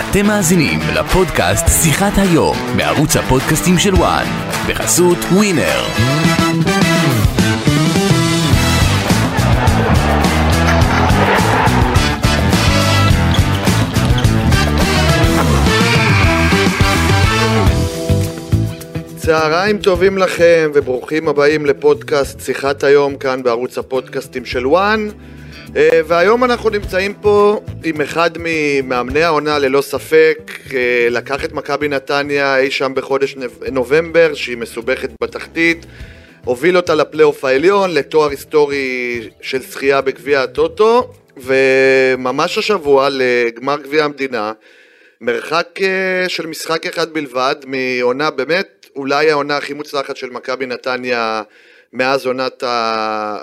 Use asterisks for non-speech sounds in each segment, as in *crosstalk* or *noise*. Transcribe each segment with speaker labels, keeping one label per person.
Speaker 1: אתם מאזינים לפודקאסט שיחת היום בערוץ הפודקאסטים של וואן בחסות ווינר.
Speaker 2: צהריים טובים לכם וברוכים הבאים לפודקאסט שיחת היום כאן בערוץ הפודקאסטים של וואן והיום אנחנו נמצאים פה עם אחד ממאמני העונה ללא ספק אה, לקח את מכבי נתניה אי שם בחודש נובמבר שהיא מסובכת בתחתית הוביל אותה לפלייאוף העליון לתואר היסטורי של זכייה בגביע הטוטו וממש השבוע לגמר גביע המדינה מרחק אה, של משחק אחד בלבד מעונה באמת אולי העונה הכי מוצלחת של מכבי נתניה מאז עונת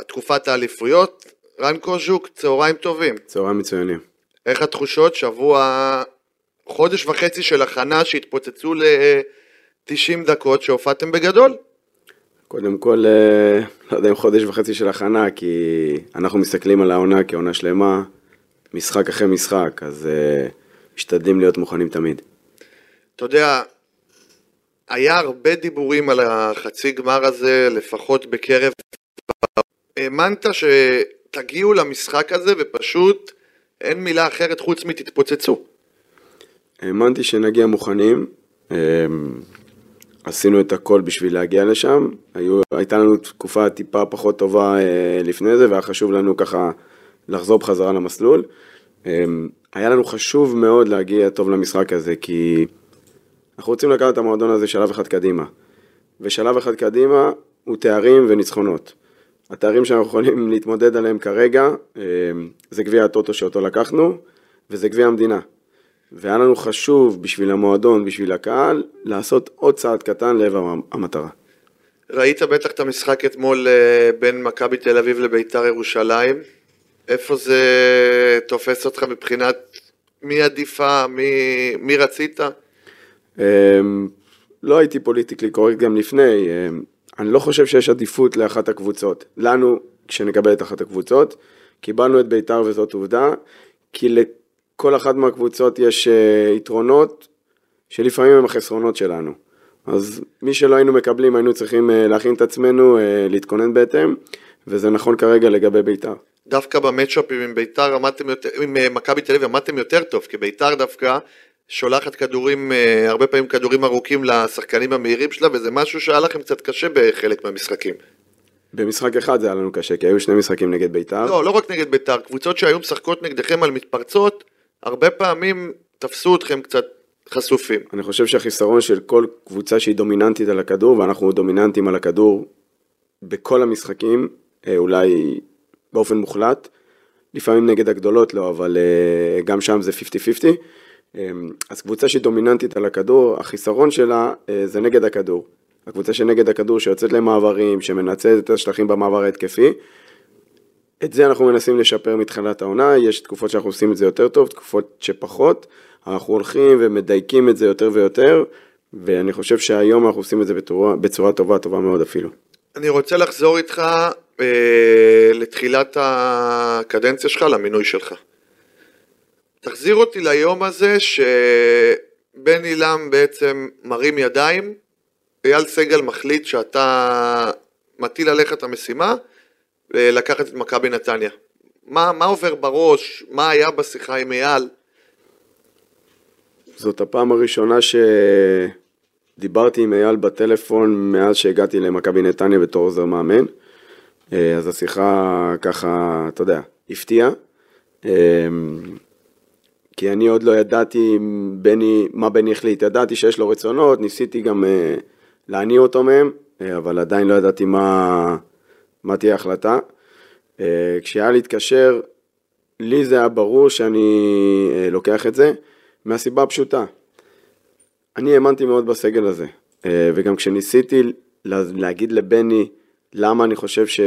Speaker 2: תקופת האליפויות. רן קוז'וק, צהריים טובים.
Speaker 3: צהריים מצוינים.
Speaker 2: איך התחושות? שבוע, חודש וחצי של הכנה שהתפוצצו ל-90 דקות שהופעתם בגדול?
Speaker 3: קודם כל, אה, לא יודע אם חודש וחצי של הכנה, כי אנחנו מסתכלים על העונה כעונה שלמה, משחק אחרי משחק, אז uh, משתדלים להיות מוכנים תמיד.
Speaker 2: אתה יודע, היה הרבה דיבורים על החצי גמר הזה, לפחות בקרב... האמנת שתגיעו למשחק הזה ופשוט אין מילה אחרת חוץ מתתפוצצו.
Speaker 3: האמנתי שנגיע מוכנים, אמ, עשינו את הכל בשביל להגיע לשם, היו, הייתה לנו תקופה טיפה פחות טובה אה, לפני זה והיה חשוב לנו ככה לחזור בחזרה למסלול. אמ, היה לנו חשוב מאוד להגיע טוב למשחק הזה כי אנחנו רוצים לקחת את המועדון הזה שלב אחד קדימה. ושלב אחד קדימה הוא תארים וניצחונות. התארים שאנחנו יכולים להתמודד עליהם כרגע אה, זה גביע הטוטו שאותו לקחנו וזה גביע המדינה. והיה לנו חשוב בשביל המועדון, בשביל הקהל, לעשות עוד צעד קטן לעבר המטרה.
Speaker 2: ראית בטח את המשחק אתמול אה, בין מכבי תל אביב לביתר ירושלים. איפה זה תופס אותך מבחינת מי עדיפה, מי, מי רצית?
Speaker 3: אמ, לא הייתי פוליטיקלי קורקט גם לפני, אני לא חושב שיש עדיפות לאחת הקבוצות. לנו, כשנקבל את אחת הקבוצות, קיבלנו את בית"ר וזאת עובדה, כי לכל אחת מהקבוצות יש אה, יתרונות שלפעמים הם החסרונות שלנו. אז מי שלא היינו מקבלים היינו צריכים אה, להכין את עצמנו, אה, להתכונן בהתאם, וזה נכון כרגע לגבי בית"ר.
Speaker 2: דווקא במצ'אפים עם בית"ר עמדתם יותר, עם מכבי תל אביב עמדתם יותר טוב, כי בית"ר דווקא שולחת כדורים, אה, הרבה פעמים כדורים ארוכים לשחקנים המהירים שלה, וזה משהו שהיה לכם קצת קשה בחלק מהמשחקים.
Speaker 3: במשחק אחד זה היה לנו קשה, כי היו שני משחקים נגד בית"ר.
Speaker 2: לא, לא רק נגד בית"ר, קבוצות שהיו משחקות נגדכם על מתפרצות, הרבה פעמים תפסו אתכם קצת חשופים.
Speaker 3: אני חושב שהחיסרון של כל קבוצה שהיא דומיננטית על הכדור, ואנחנו דומיננטים על הכדור בכל המשחקים, אה, אולי באופן מוחלט, לפעמים נגד הגדולות לא, אבל אה, גם שם זה 50-50. אמ, אז קבוצה שהיא דומיננטית על הכדור, החיסרון שלה אה, זה נגד הכדור. הקבוצה שנגד הכדור שיוצאת למעברים, שמנצלת את השטחים במעבר ההתקפי. את זה אנחנו מנסים לשפר מתחילת העונה, יש תקופות שאנחנו עושים את זה יותר טוב, תקופות שפחות. אנחנו הולכים ומדייקים את זה יותר ויותר, ואני חושב שהיום אנחנו עושים את זה בצורה, בצורה טובה, טובה מאוד אפילו.
Speaker 2: אני רוצה לחזור איתך אה, לתחילת הקדנציה שלך, למינוי שלך. תחזיר אותי ליום הזה שבן עילם בעצם מרים ידיים, אייל סגל מחליט שאתה מטיל עליך את המשימה לקחת את מכבי נתניה. מה, מה עובר בראש? מה היה בשיחה עם אייל?
Speaker 3: זאת הפעם הראשונה שדיברתי עם אייל בטלפון מאז שהגעתי למכבי נתניה בתור עוזר מאמן. אה, אז השיחה ככה, אתה יודע, הפתיעה. אה, כי אני עוד לא ידעתי בני, מה בני החליט, ידעתי שיש לו רצונות, ניסיתי גם uh, להניע אותו מהם, uh, אבל עדיין לא ידעתי מה, מה תהיה ההחלטה. Uh, כשהיה להתקשר, לי זה היה ברור שאני uh, לוקח את זה, מהסיבה הפשוטה. אני האמנתי מאוד בסגל הזה, uh, וגם כשניסיתי להגיד לבני למה אני חושב ש...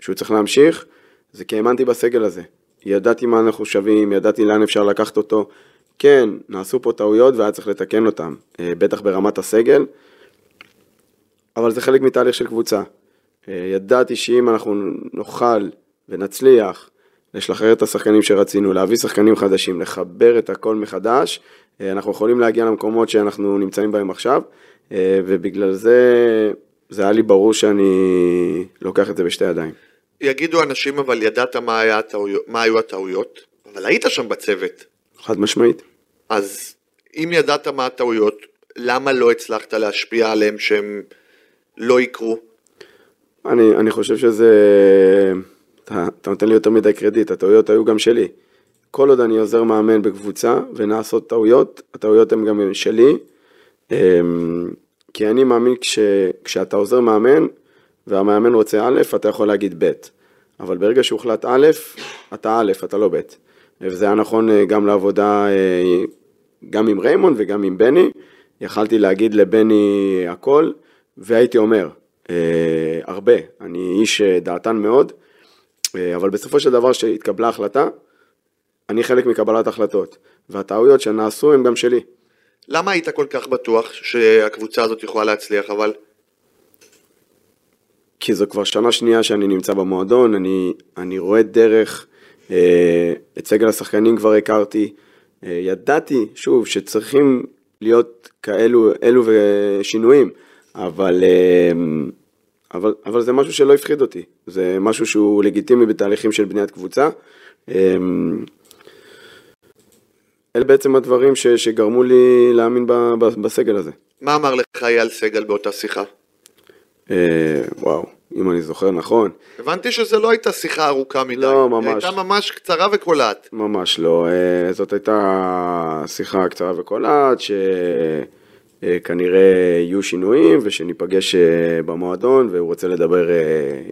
Speaker 3: שהוא צריך להמשיך, זה כי האמנתי בסגל הזה. ידעתי מה אנחנו שווים, ידעתי לאן אפשר לקחת אותו. כן, נעשו פה טעויות והיה צריך לתקן אותן, אה, בטח ברמת הסגל, אבל זה חלק מתהליך של קבוצה. אה, ידעתי שאם אנחנו נוכל ונצליח לשחרר את השחקנים שרצינו, להביא שחקנים חדשים, לחבר את הכל מחדש. אה, אנחנו יכולים להגיע למקומות שאנחנו נמצאים בהם עכשיו, ובגלל זה, זה היה לי ברור שאני לוקח את זה בשתי ידיים.
Speaker 2: יגידו אנשים, אבל ידעת מה, היה הטעויות, מה היו הטעויות, אבל היית שם בצוות.
Speaker 3: חד משמעית.
Speaker 2: אז אם ידעת מה הטעויות, למה לא הצלחת להשפיע עליהם שהם לא יקרו?
Speaker 3: אני, אני חושב שזה... אתה, אתה נותן לי יותר מדי קרדיט, הטעויות היו גם שלי. כל עוד אני עוזר מאמן בקבוצה ונעשות טעויות, הטעויות הן גם שלי. אמ, כי אני מאמין כש, כשאתה עוזר מאמן והמאמן רוצה א', אתה יכול להגיד ב'. אבל ברגע שהוחלט א', אתה א', אתה לא ב'. וזה היה נכון אה, גם לעבודה, אה, גם עם ריימון וגם עם בני. יכלתי להגיד לבני הכל, והייתי אומר, אה, הרבה. אני איש דעתן מאוד, אבל בסופו של דבר שהתקבלה החלטה, אני חלק מקבלת החלטות, והטעויות שנעשו הן גם שלי.
Speaker 2: למה היית כל כך בטוח שהקבוצה הזאת יכולה להצליח, אבל...
Speaker 3: כי זו כבר שנה שנייה שאני נמצא במועדון, אני, אני רואה דרך, אה, את סגל השחקנים כבר הכרתי, אה, ידעתי, שוב, שצריכים להיות כאלו אלו ושינויים, אבל, אה, אבל, אבל זה משהו שלא הפחיד אותי, זה משהו שהוא לגיטימי בתהליכים של בניית קבוצה. אה, אלה בעצם הדברים ש, שגרמו לי להאמין ב, ב, בסגל הזה.
Speaker 2: מה אמר לך אייל סגל באותה שיחה?
Speaker 3: אה, וואו, אם אני זוכר נכון.
Speaker 2: הבנתי שזו לא הייתה שיחה ארוכה מדי.
Speaker 3: לא, ממש.
Speaker 2: היא הייתה ממש קצרה וקולעת.
Speaker 3: ממש לא, אה, זאת הייתה שיחה קצרה וקולעת, שכנראה יהיו שינויים ושניפגש אה, במועדון והוא רוצה לדבר אה,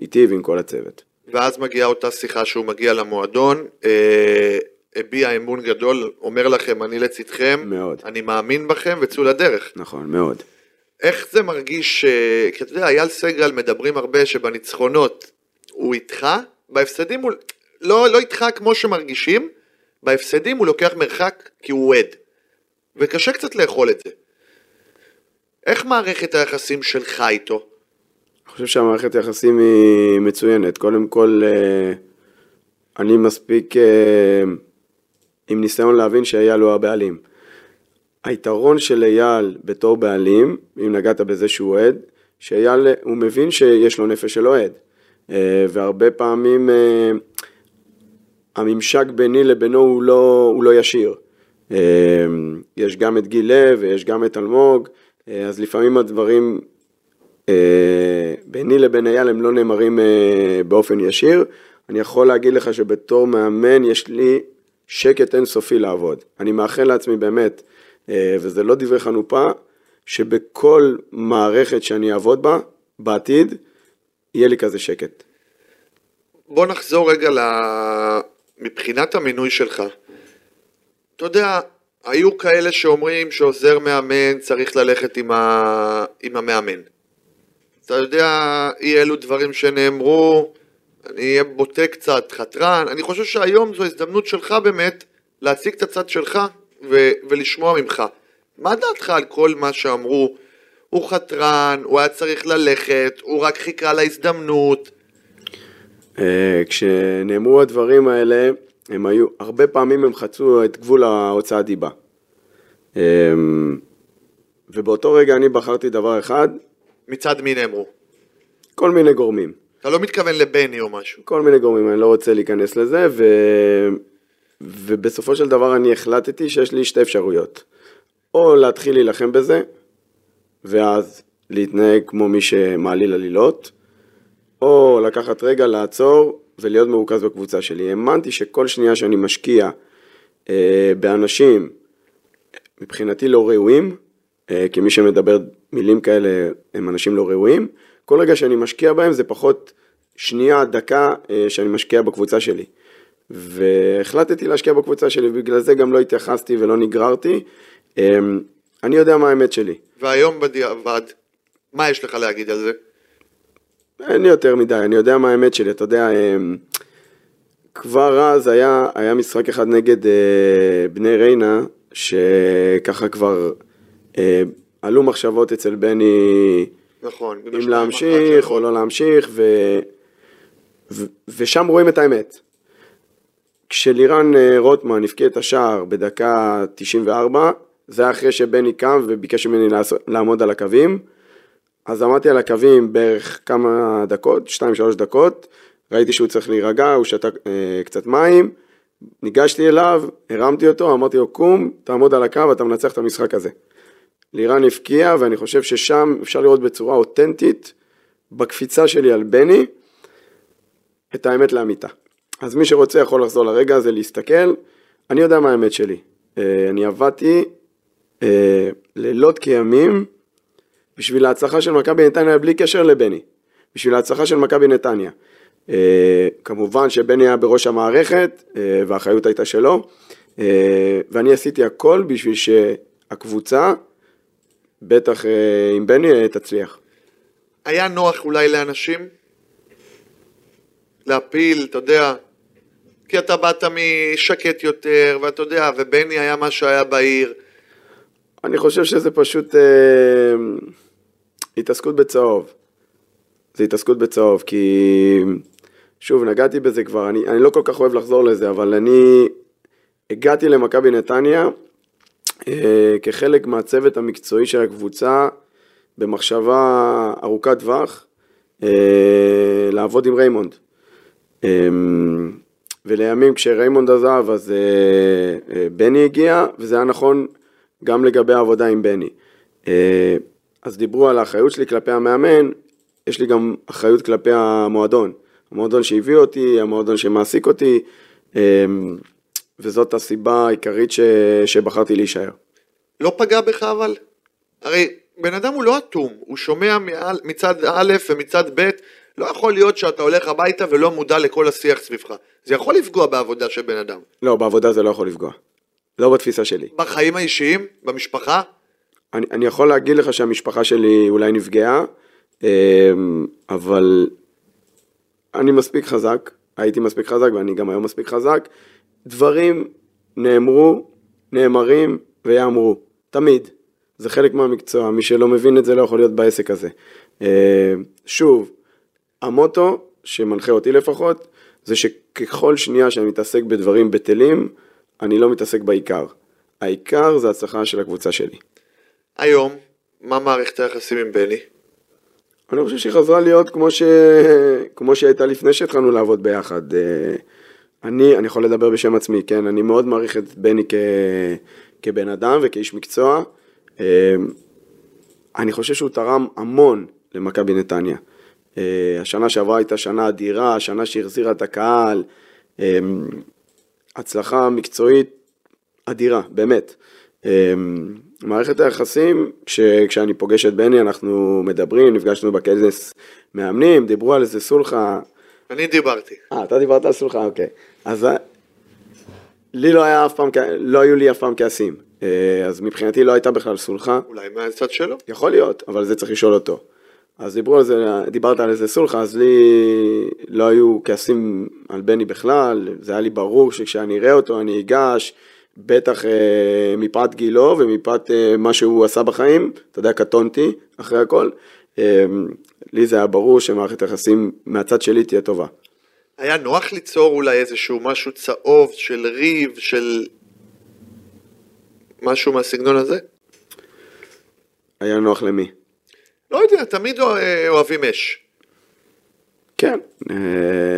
Speaker 3: איתי ועם כל הצוות.
Speaker 2: ואז מגיעה אותה שיחה שהוא מגיע למועדון, אה, הביע אמון גדול, אומר לכם, אני לצדכם,
Speaker 3: מאוד.
Speaker 2: אני מאמין בכם וצאו לדרך.
Speaker 3: נכון, מאוד.
Speaker 2: איך זה מרגיש, אה, כי אתה יודע, אייל סגל מדברים הרבה שבניצחונות הוא איתך, בהפסדים הוא לא, לא איתך כמו שמרגישים, בהפסדים הוא לוקח מרחק כי הוא אוהד. וקשה קצת לאכול את זה. איך מערכת היחסים שלך איתו?
Speaker 3: אני חושב שהמערכת היחסים היא מצוינת. קודם כל, אה, אני מספיק אה, עם ניסיון להבין שאייל הוא הבעלים. היתרון של אייל בתור בעלים, אם נגעת בזה שהוא אוהד, שאייל, הוא מבין שיש לו נפש של אוהד. אה, והרבה פעמים אה, הממשק ביני לבינו הוא לא, הוא לא ישיר. אה, יש גם את גיל לב ויש גם את אלמוג, אז לפעמים הדברים ביני לבין אייל הם לא נאמרים באופן ישיר. אני יכול להגיד לך שבתור מאמן יש לי שקט אינסופי לעבוד. אני מאחל לעצמי באמת וזה לא דברי חנופה, שבכל מערכת שאני אעבוד בה, בעתיד, יהיה לי כזה שקט.
Speaker 2: בוא נחזור רגע ל... מבחינת המינוי שלך. אתה יודע, היו כאלה שאומרים שעוזר מאמן צריך ללכת עם, ה... עם המאמן. אתה יודע, אי אלו דברים שנאמרו, אני אהיה בוטה קצת, חתרן, אני חושב שהיום זו הזדמנות שלך באמת להציג את הצד שלך ו- ולשמוע ממך. מה דעתך על כל מה שאמרו? הוא חתרן, הוא היה צריך ללכת, הוא רק חיכה להזדמנות.
Speaker 3: אה, כשנאמרו הדברים האלה, הם היו, הרבה פעמים הם חצו את גבול ההוצאת דיבה. אה, ובאותו רגע אני בחרתי דבר אחד.
Speaker 2: מצד מי נאמרו?
Speaker 3: כל מיני גורמים.
Speaker 2: אתה לא מתכוון לבני או משהו.
Speaker 3: כל מיני גורמים, אני לא רוצה להיכנס לזה, ו... ובסופו של דבר אני החלטתי שיש לי שתי אפשרויות. או להתחיל להילחם בזה, ואז להתנהג כמו מי שמעליל עלילות, או לקחת רגע, לעצור ולהיות מרוכז בקבוצה שלי. האמנתי שכל שנייה שאני משקיע אה, באנשים מבחינתי לא ראויים, אה, כי מי שמדבר מילים כאלה הם אנשים לא ראויים, כל רגע שאני משקיע בהם זה פחות שנייה, דקה אה, שאני משקיע בקבוצה שלי. והחלטתי להשקיע בקבוצה שלי, ובגלל זה גם לא התייחסתי ולא נגררתי. אמ, אני יודע מה האמת שלי.
Speaker 2: והיום בדיעבד, מה יש לך להגיד על זה?
Speaker 3: אין לי יותר מדי, אני יודע מה האמת שלי, אתה יודע, אמ, כבר אז היה, היה משחק אחד נגד אה, בני ריינה, שככה כבר אה, עלו מחשבות אצל בני,
Speaker 2: נכון,
Speaker 3: אם להמשיך או לא להמשיך, ו, ו, ושם רואים את האמת. כשלירן אה, רוטמן הבקיע את השער בדקה 94, זה היה אחרי שבני קם וביקש ממני לעמוד על הקווים. אז עמדתי על הקווים בערך כמה דקות, 2-3 דקות, ראיתי שהוא צריך להירגע, הוא שתה אה, קצת מים, ניגשתי אליו, הרמתי אותו, אמרתי לו קום, תעמוד על הקו, אתה מנצח את המשחק הזה. לירן הבקיע, ואני חושב ששם אפשר לראות בצורה אותנטית, בקפיצה שלי על בני, את האמת לאמיתה. אז מי שרוצה יכול לחזור לרגע הזה, להסתכל. אני יודע מה האמת שלי. אה, אני עבדתי אה, לילות כימים בשביל ההצלחה של מכבי נתניה בלי קשר לבני. בשביל ההצלחה של מכבי נתניה. אה, כמובן שבני היה בראש המערכת והאחריות הייתה שלו. ואני עשיתי הכל בשביל שהקבוצה, בטח עם בני, תצליח.
Speaker 2: היה נוח אולי לאנשים להפיל, אתה יודע, כי אתה באת משקט יותר, ואתה יודע, ובני היה מה שהיה בעיר.
Speaker 3: אני חושב שזה פשוט אה, התעסקות בצהוב. זה התעסקות בצהוב, כי שוב, נגעתי בזה כבר, אני, אני לא כל כך אוהב לחזור לזה, אבל אני הגעתי למכבי נתניה אה, כחלק מהצוות המקצועי של הקבוצה במחשבה ארוכת טווח, אה, לעבוד עם ריימונד. אה, ולימים כשריימונד עזב אז אה, אה, בני הגיע, וזה היה נכון גם לגבי העבודה עם בני. אה, אז דיברו על האחריות שלי כלפי המאמן, יש לי גם אחריות כלפי המועדון. המועדון שהביא אותי, המועדון שמעסיק אותי, אה, וזאת הסיבה העיקרית ש... שבחרתי להישאר.
Speaker 2: לא פגע בך אבל? הרי בן אדם הוא לא אטום, הוא שומע מעל, מצד א' ומצד ב', לא יכול להיות שאתה הולך הביתה ולא מודע לכל השיח סביבך. זה יכול לפגוע בעבודה של בן אדם.
Speaker 3: לא, בעבודה זה לא יכול לפגוע. לא בתפיסה שלי.
Speaker 2: בחיים האישיים, במשפחה,
Speaker 3: אני, אני יכול להגיד לך שהמשפחה שלי אולי נפגעה, אה, אבל אני מספיק חזק, הייתי מספיק חזק ואני גם היום מספיק חזק. דברים נאמרו, נאמרים ויאמרו, תמיד. זה חלק מהמקצוע, מי שלא מבין את זה לא יכול להיות בעסק הזה. אה, שוב, המוטו שמנחה אותי לפחות, זה שככל שנייה שאני מתעסק בדברים בטלים, אני לא מתעסק בעיקר. העיקר זה הצלחה של הקבוצה שלי.
Speaker 2: היום, מה מערכת היחסים עם בני?
Speaker 3: אני חושב שהיא חזרה להיות כמו, ש... כמו שהיא הייתה לפני שהתחלנו לעבוד ביחד. אה, אני, אני יכול לדבר בשם עצמי, כן? אני מאוד מעריך את בני כ... כבן אדם וכאיש מקצוע. אה, אני חושב שהוא תרם המון למכבי נתניה. אה, השנה שעברה הייתה שנה אדירה, השנה שהחזירה את הקהל. אה, הצלחה מקצועית אדירה, באמת. אה, מערכת היחסים, כש, כשאני פוגש את בני אנחנו מדברים, נפגשנו בכנס מאמנים, דיברו על איזה סולחה.
Speaker 2: אני דיברתי.
Speaker 3: אה, אתה דיברת על סולחה, אוקיי. אז לי לא היה אף פעם, לא היו לי אף פעם כעסים. אז מבחינתי לא הייתה בכלל סולחה.
Speaker 2: אולי מהצד שלו?
Speaker 3: יכול להיות, אבל זה צריך לשאול אותו. אז דיברו על זה, דיברת על איזה סולחה, אז לי לא היו כעסים על בני בכלל, זה היה לי ברור שכשאני אראה אותו אני אגש, בטח אה, מפאת גילו ומפאת אה, מה שהוא עשה בחיים, אתה יודע, קטונתי אחרי הכל, אה, לי זה היה ברור שמערכת היחסים מהצד שלי תהיה טובה.
Speaker 2: היה נוח ליצור אולי איזשהו משהו צהוב של ריב, של משהו מהסגנון הזה?
Speaker 3: היה נוח למי?
Speaker 2: לא יודע, תמיד אוה- אוהבים אש.
Speaker 3: כן, אה,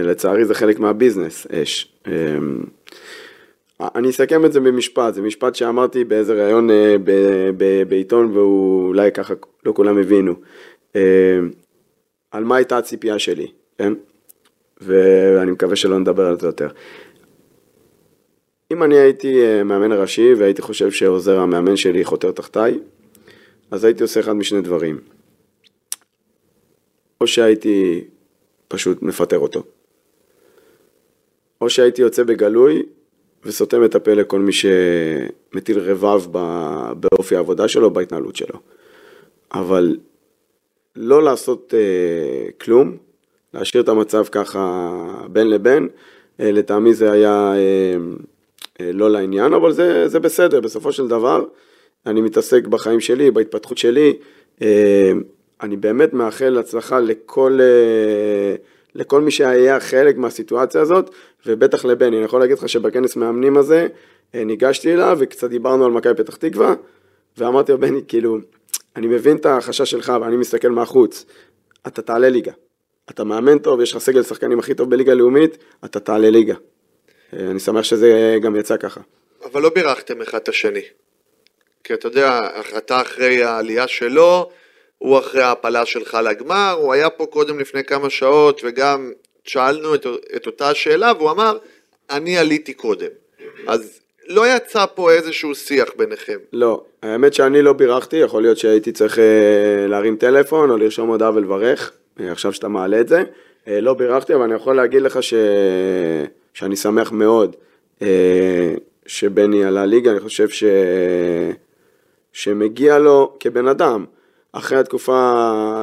Speaker 3: לצערי זה חלק מהביזנס, אש. אה, אני אסכם את זה במשפט, זה משפט שאמרתי באיזה ראיון אה, בעיתון ואולי ככה לא כולם הבינו. אה, על מה הייתה הציפייה שלי, כן? ואני מקווה שלא נדבר על זה יותר. אם אני הייתי אה, מאמן ראשי והייתי חושב שעוזר המאמן שלי חותר תחתיי, אז הייתי עושה אחד משני דברים. או שהייתי פשוט מפטר אותו. או שהייתי יוצא בגלוי וסותם את הפה לכל מי שמטיל רבב באופי העבודה שלו, בהתנהלות שלו. אבל לא לעשות אה, כלום, להשאיר את המצב ככה בין לבין, אה, לטעמי זה היה אה, אה, לא לעניין, אבל זה, זה בסדר, בסופו של דבר אני מתעסק בחיים שלי, בהתפתחות שלי, אה, אני באמת מאחל הצלחה לכל, אה, לכל מי שהיה חלק מהסיטואציה הזאת, ובטח לבני. אני יכול להגיד לך שבכנס מאמנים הזה, אה, ניגשתי אליו וקצת דיברנו על מכבי פתח תקווה, ואמרתי לו, בני, כאילו, אני מבין את החשש שלך ואני מסתכל מהחוץ, אתה תעלה ליגה. אתה מאמן טוב, יש לך סגל שחקנים הכי טוב בליגה לאומית, אתה תעלה ליגה. אה, אני שמח שזה גם יצא ככה.
Speaker 2: אבל לא בירכתם אחד את השני. כי אתה יודע, אתה אחרי העלייה שלו, הוא אחרי ההעפלה שלך לגמר, הוא היה פה קודם לפני כמה שעות וגם שאלנו את, את אותה השאלה והוא אמר, אני עליתי קודם. אז לא יצא פה איזשהו שיח ביניכם.
Speaker 3: לא, האמת שאני לא בירכתי, יכול להיות שהייתי צריך אה, להרים טלפון או לרשום הודעה ולברך, אה, עכשיו שאתה מעלה את זה. אה, לא בירכתי, אבל אני יכול להגיד לך ש... שאני שמח מאוד שבני עלה ליגה, אני חושב ש... שמגיע לו כבן אדם, אחרי התקופה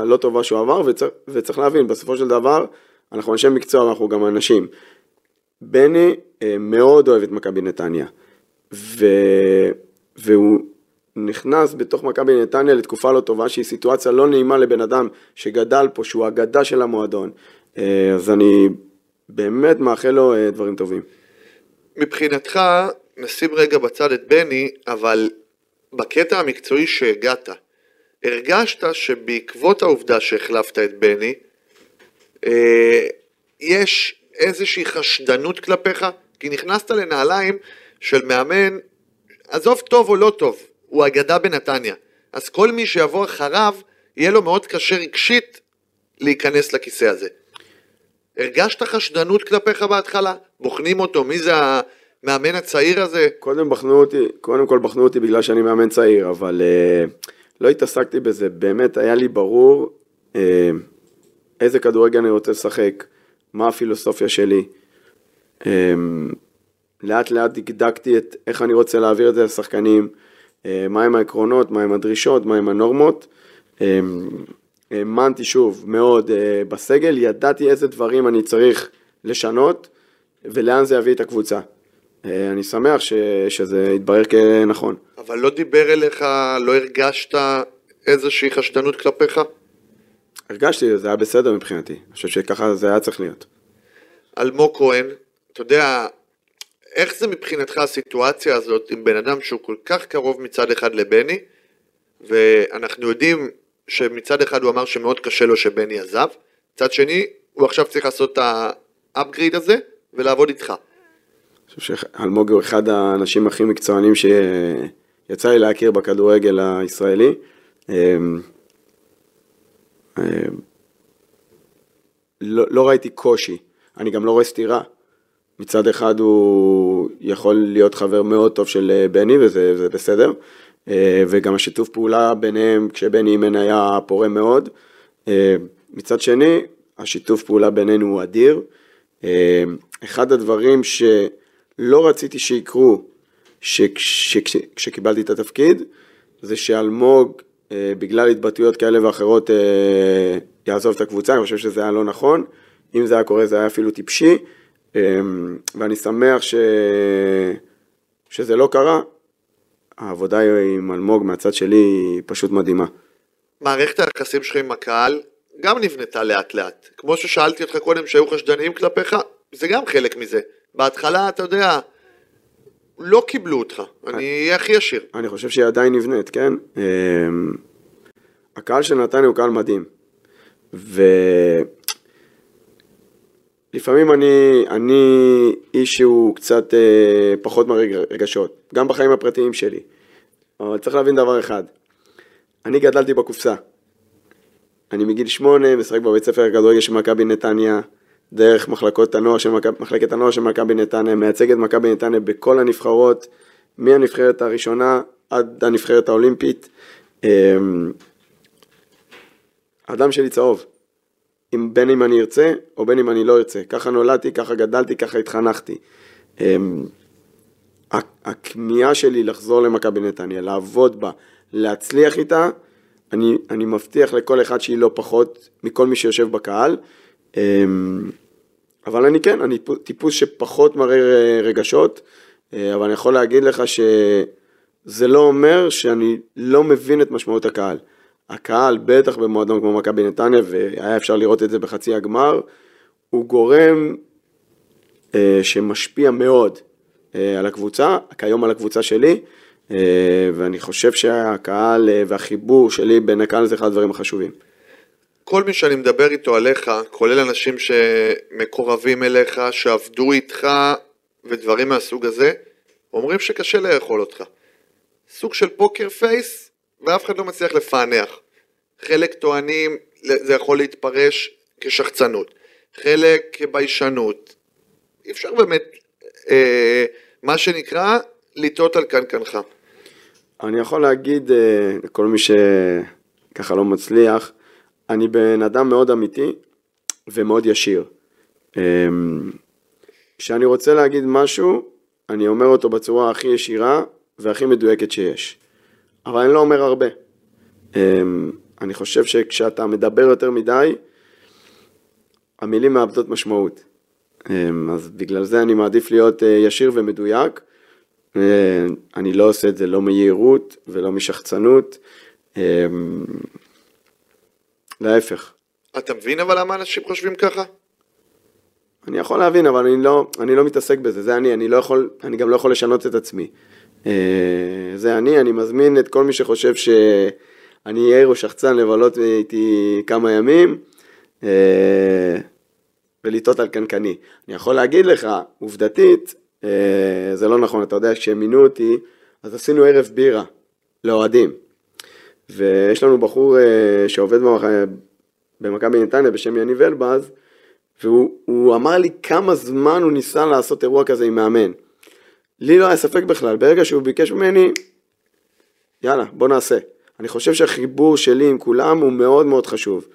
Speaker 3: הלא טובה שהוא עבר, וצריך, וצריך להבין, בסופו של דבר, אנחנו אנשי מקצוע ואנחנו גם אנשים. בני מאוד אוהב את מכבי נתניה. ו... והוא נכנס בתוך מכבי נתניה לתקופה לא טובה, שהיא סיטואציה לא נעימה לבן אדם שגדל פה, שהוא אגדה של המועדון. אה, אז אני באמת מאחל לו אה, דברים טובים.
Speaker 2: מבחינתך, נשים רגע בצד את בני, אבל בקטע המקצועי שהגעת, הרגשת שבעקבות העובדה שהחלפת את בני, אה, יש איזושהי חשדנות כלפיך? כי נכנסת לנעליים של מאמן, עזוב טוב או לא טוב, הוא אגדה בנתניה. אז כל מי שיבוא אחריו, יהיה לו מאוד קשה רגשית להיכנס לכיסא הזה. הרגשת חשדנות כלפיך בהתחלה? בוחנים אותו, מי זה המאמן הצעיר הזה?
Speaker 3: קודם בחנו אותי, קודם כל בחנו אותי בגלל שאני מאמן צעיר, אבל uh, לא התעסקתי בזה, באמת היה לי ברור uh, איזה כדורגל אני רוצה לשחק, מה הפילוסופיה שלי. Uh, לאט לאט דקדקתי את איך אני רוצה להעביר את זה לשחקנים, אה, מהם העקרונות, מהם הדרישות, מהם הנורמות. אה, האמנתי שוב מאוד אה, בסגל, ידעתי איזה דברים אני צריך לשנות ולאן זה יביא את הקבוצה. אני שמח ש, שזה יתברר כנכון.
Speaker 2: אבל לא דיבר אליך, לא הרגשת איזושהי חשדנות כלפיך?
Speaker 3: הרגשתי, זה היה בסדר מבחינתי. אני חושב שככה זה היה צריך להיות.
Speaker 2: אלמוג כהן, אתה יודע, איך זה מבחינתך הסיטואציה הזאת עם בן אדם שהוא כל כך קרוב מצד אחד לבני, ואנחנו יודעים שמצד אחד הוא אמר שמאוד קשה לו שבני עזב, מצד שני הוא עכשיו צריך לעשות את האפגריד הזה ולעבוד איתך.
Speaker 3: אני חושב שאלמוג הוא אחד האנשים הכי מקצוענים שיצא לי להכיר בכדורגל הישראלי. אמ, אמ, לא, לא ראיתי קושי, אני גם לא רואה סתירה. מצד אחד הוא יכול להיות חבר מאוד טוב של אה, בני וזה בסדר, אה, וגם השיתוף פעולה ביניהם כשבני אימן היה פורה מאוד. אה, מצד שני, השיתוף פעולה בינינו הוא אדיר. אחד הדברים שלא רציתי שיקרו כשקיבלתי את התפקיד, זה שאלמוג, בגלל התבטאויות כאלה ואחרות, יעזוב את הקבוצה, אני חושב שזה היה לא נכון. אם זה היה קורה זה היה אפילו טיפשי. אמ, ואני שמח ש... שזה לא קרה. העבודה עם אלמוג מהצד שלי היא פשוט מדהימה.
Speaker 2: מערכת היחסים שלך עם הקהל גם נבנתה לאט לאט. כמו ששאלתי אותך קודם שהיו חשדניים כלפיך, זה גם חלק מזה. בהתחלה, אתה יודע, לא קיבלו אותך, אני אהיה הכי ישיר.
Speaker 3: אני חושב שהיא עדיין נבנית, כן? אמ, הקהל של נתניה הוא קהל מדהים. ו... לפעמים אני, אני איש שהוא קצת אה, פחות מרג רגשות, גם בחיים הפרטיים שלי. אבל צריך להבין דבר אחד, אני גדלתי בקופסה. אני מגיל שמונה משחק בבית ספר הכדורגל של מכבי נתניה, דרך מחלקות הנוער של מכ... מחלקת הנוער של מכבי נתניה, מייצג את מכבי נתניה בכל הנבחרות, מהנבחרת הראשונה עד הנבחרת האולימפית. הדם שלי צהוב. אם, בין אם אני ארצה או בין אם אני לא ארצה. ככה נולדתי, ככה גדלתי, ככה התחנכתי. אמ, הכמיהה שלי לחזור למכבי נתניה, לעבוד בה, להצליח איתה, אני, אני מבטיח לכל אחד שהיא לא פחות מכל מי שיושב בקהל. אמ, אבל אני כן, אני טיפוס שפחות מראה רגשות, אה, אבל אני יכול להגיד לך שזה לא אומר שאני לא מבין את משמעות הקהל. הקהל, בטח במועדון כמו מכבי נתניה, והיה אפשר לראות את זה בחצי הגמר, הוא גורם אה, שמשפיע מאוד אה, על הקבוצה, כיום על הקבוצה שלי, ואני חושב שהקהל והחיבור שלי בין הקהל זה אחד הדברים החשובים.
Speaker 2: כל מי שאני מדבר איתו עליך, כולל אנשים שמקורבים אליך, שעבדו איתך ודברים מהסוג הזה, אומרים שקשה לאכול אותך. סוג של פוקר פייס, ואף אחד לא מצליח לפענח. חלק טוענים, זה יכול להתפרש כשחצנות, חלק כביישנות. אי אפשר באמת, אה, מה שנקרא, לטעות על קנקנך.
Speaker 3: אני יכול להגיד אה, לכל מי שככה לא מצליח, אני בן אדם מאוד אמיתי ומאוד ישיר. אמ, כשאני רוצה להגיד משהו, אני אומר אותו בצורה הכי ישירה והכי מדויקת שיש. אבל אני לא אומר הרבה. אמ, אני חושב שכשאתה מדבר יותר מדי, המילים מאבדות משמעות. אמ, אז בגלל זה אני מעדיף להיות אה, ישיר ומדויק. אני לא עושה את זה לא מיהירות ולא משחצנות. להפך.
Speaker 2: אתה מבין אבל למה אנשים חושבים ככה?
Speaker 3: אני יכול להבין, אבל אני לא, אני לא מתעסק בזה, זה אני, אני לא יכול, אני גם לא יכול לשנות את עצמי. אה, זה אני, אני מזמין את כל מי שחושב שאני יאיר או שחצן לבלות איתי כמה ימים אה, ולטעות על קנקני. אני יכול להגיד לך, עובדתית, אה, זה לא נכון, אתה יודע, כשהם מינו אותי, אז עשינו ערב בירה לאוהדים. ויש לנו בחור שעובד במכבי נתניה בשם יניב אלבז, והוא אמר לי כמה זמן הוא ניסה לעשות אירוע כזה עם מאמן. לי לא היה ספק בכלל, ברגע שהוא ביקש ממני, יאללה, בוא נעשה. אני חושב שהחיבור שלי עם כולם הוא מאוד מאוד חשוב.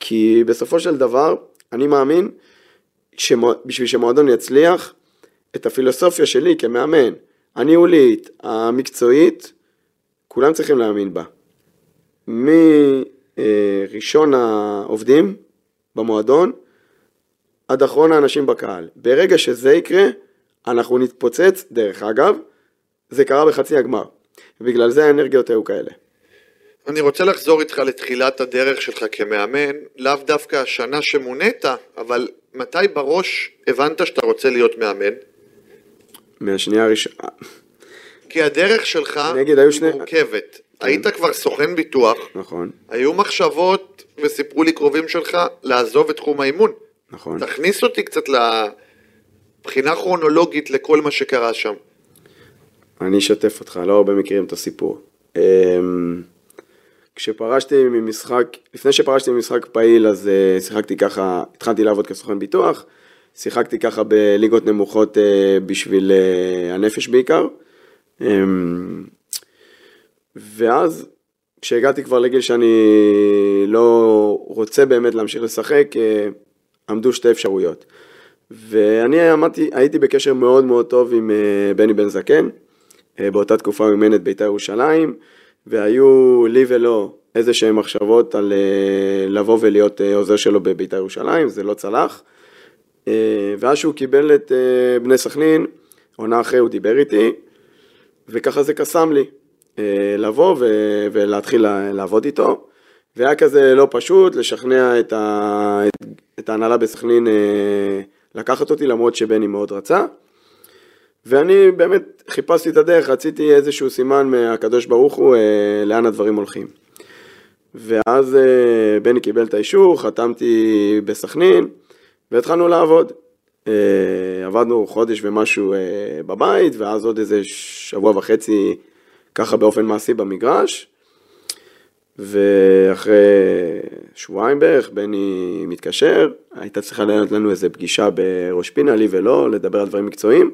Speaker 3: כי בסופו של דבר, אני מאמין שבשביל שמועדון יצליח, את הפילוסופיה שלי כמאמן, הניהולית, המקצועית, כולם צריכים להאמין בה. מראשון העובדים במועדון, עד אחרון האנשים בקהל. ברגע שזה יקרה, אנחנו נתפוצץ, דרך אגב, זה קרה בחצי הגמר. בגלל זה האנרגיות היו כאלה.
Speaker 2: אני רוצה לחזור איתך לתחילת הדרך שלך כמאמן, לאו דווקא השנה שמונית, אבל מתי בראש הבנת שאתה רוצה להיות מאמן?
Speaker 3: מהשנייה הראשונה.
Speaker 2: כי הדרך שלך
Speaker 3: נגיד, היו שני...
Speaker 2: מורכבת. כן. היית כבר סוכן ביטוח.
Speaker 3: נכון.
Speaker 2: היו מחשבות, וסיפרו לי קרובים שלך, לעזוב את תחום האימון.
Speaker 3: נכון.
Speaker 2: תכניס אותי קצת לבחינה כרונולוגית לכל מה שקרה שם.
Speaker 3: אני אשתף אותך, לא הרבה מכירים את הסיפור. אמ, כשפרשתי ממשחק, לפני שפרשתי ממשחק פעיל אז אה, שיחקתי ככה, התחלתי לעבוד כסוכן ביטוח, שיחקתי ככה בליגות נמוכות אה, בשביל אה, הנפש בעיקר. ואז כשהגעתי כבר לגיל שאני לא רוצה באמת להמשיך לשחק, עמדו שתי אפשרויות. ואני עמדתי, הייתי בקשר מאוד מאוד טוב עם אה, בני בן זקן, אה, באותה תקופה הוא אימן את בית"ר ירושלים, והיו לי ולו איזה שהן מחשבות על אה, לבוא ולהיות עוזר שלו בבית"ר ירושלים, זה לא צלח. ואז שהוא קיבל את בני סכנין, עונה אחרי הוא דיבר איתי, וככה זה קסם לי, לבוא ולהתחיל לעבוד איתו. והיה כזה לא פשוט לשכנע את, ה... את, את ההנהלה בסכנין אה, לקחת אותי, למרות שבני מאוד רצה. ואני באמת חיפשתי את הדרך, רציתי איזשהו סימן מהקדוש ברוך הוא אה, לאן הדברים הולכים. ואז אה, בני קיבל את האישור, חתמתי בסכנין, והתחלנו לעבוד. אה, עבדנו חודש ומשהו אה, בבית, ואז עוד איזה שבוע וחצי ככה באופן מעשי במגרש. ואחרי שבועיים בערך בני מתקשר, הייתה צריכה לענות לנו איזה פגישה בראש פינה, לי ולא, לדבר על דברים מקצועיים.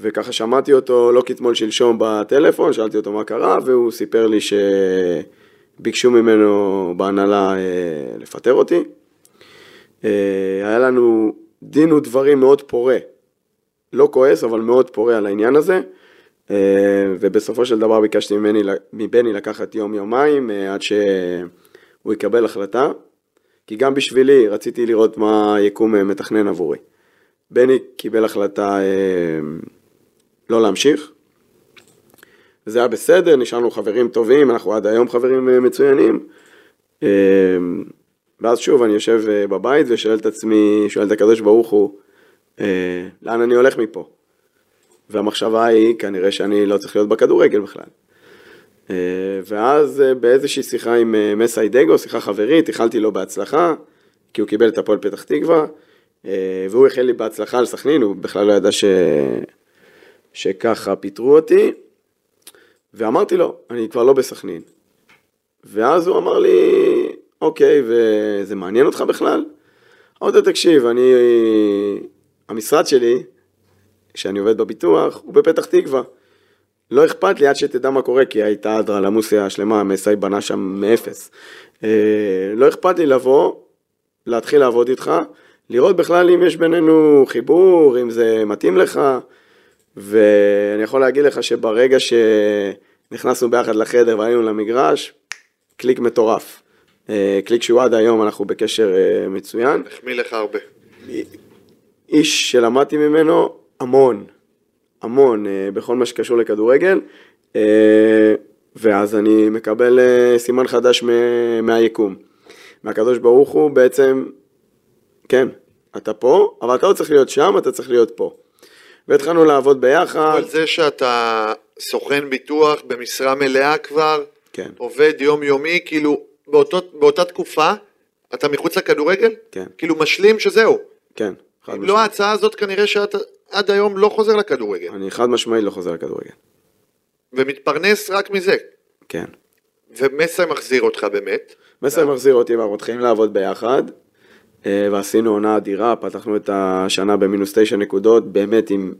Speaker 3: וככה שמעתי אותו לא כתמול שלשום בטלפון, שאלתי אותו מה קרה, והוא סיפר לי שביקשו ממנו בהנהלה אה, לפטר אותי. אה, היה לנו דין ודברים מאוד פורה, לא כועס, אבל מאוד פורה על העניין הזה. אה, ובסופו של דבר ביקשתי ממני, מבני לקחת יום-יומיים אה, עד שהוא יקבל החלטה, כי גם בשבילי רציתי לראות מה היקום אה, מתכנן עבורי. בני קיבל החלטה לא להמשיך, וזה היה בסדר, נשארנו חברים טובים, אנחנו עד היום חברים מצוינים. ואז שוב, אני יושב בבית ושואל את עצמי, שואל את הקדוש ברוך הוא, לאן אני הולך מפה? והמחשבה היא, כנראה שאני לא צריך להיות בכדורגל בכלל. אה, ואז אה, באיזושהי שיחה עם אה, מסי דגו, שיחה חברית, איחלתי לו בהצלחה, כי הוא קיבל את הפועל פתח תקווה, והוא איחל לי בהצלחה על סכנין, הוא בכלל לא ידע ש... שככה פיטרו אותי, ואמרתי לו, אני כבר לא בסכנין. ואז הוא אמר לי, אוקיי, וזה מעניין אותך בכלל? אמרתי תקשיב, אני, המשרד שלי, כשאני עובד בביטוח, הוא בפתח תקווה. לא אכפת לי עד שתדע מה קורה, כי הייתה אדרלמוסיה השלמה, מסי בנה שם מאפס. אה, לא אכפת לי לבוא, להתחיל לעבוד איתך, לראות בכלל אם יש בינינו חיבור, אם זה מתאים לך, ואני יכול להגיד לך שברגע שנכנסנו ביחד לחדר והיינו למגרש, קליק מטורף. אה, קליק שהוא עד היום, אנחנו בקשר אה, מצוין.
Speaker 2: החמיא לך הרבה.
Speaker 3: איש שלמדתי ממנו המון, המון, אה, בכל מה שקשור לכדורגל, אה, ואז אני מקבל אה, סימן חדש מ- מהיקום. מהקדוש ברוך הוא בעצם, כן, אתה פה, אבל אתה לא צריך להיות שם, אתה צריך להיות פה. והתחלנו לעבוד ביחד,
Speaker 2: אבל זה שאתה סוכן ביטוח במשרה מלאה כבר,
Speaker 3: כן,
Speaker 2: עובד יומיומי, כאילו באותו, באותה תקופה אתה מחוץ לכדורגל?
Speaker 3: כן.
Speaker 2: כאילו משלים שזהו.
Speaker 3: כן,
Speaker 2: אם
Speaker 3: משמעית.
Speaker 2: לא ההצעה הזאת כנראה שאתה עד היום לא חוזר לכדורגל,
Speaker 3: אני חד משמעית לא חוזר לכדורגל,
Speaker 2: ומתפרנס רק מזה.
Speaker 3: כן.
Speaker 2: ומסי מחזיר אותך באמת.
Speaker 3: מסר מחזיר אותי ואנחנו מתחילים לעבוד ביחד אה, ועשינו עונה אדירה, פתחנו את השנה במינוס תשע נקודות, באמת עם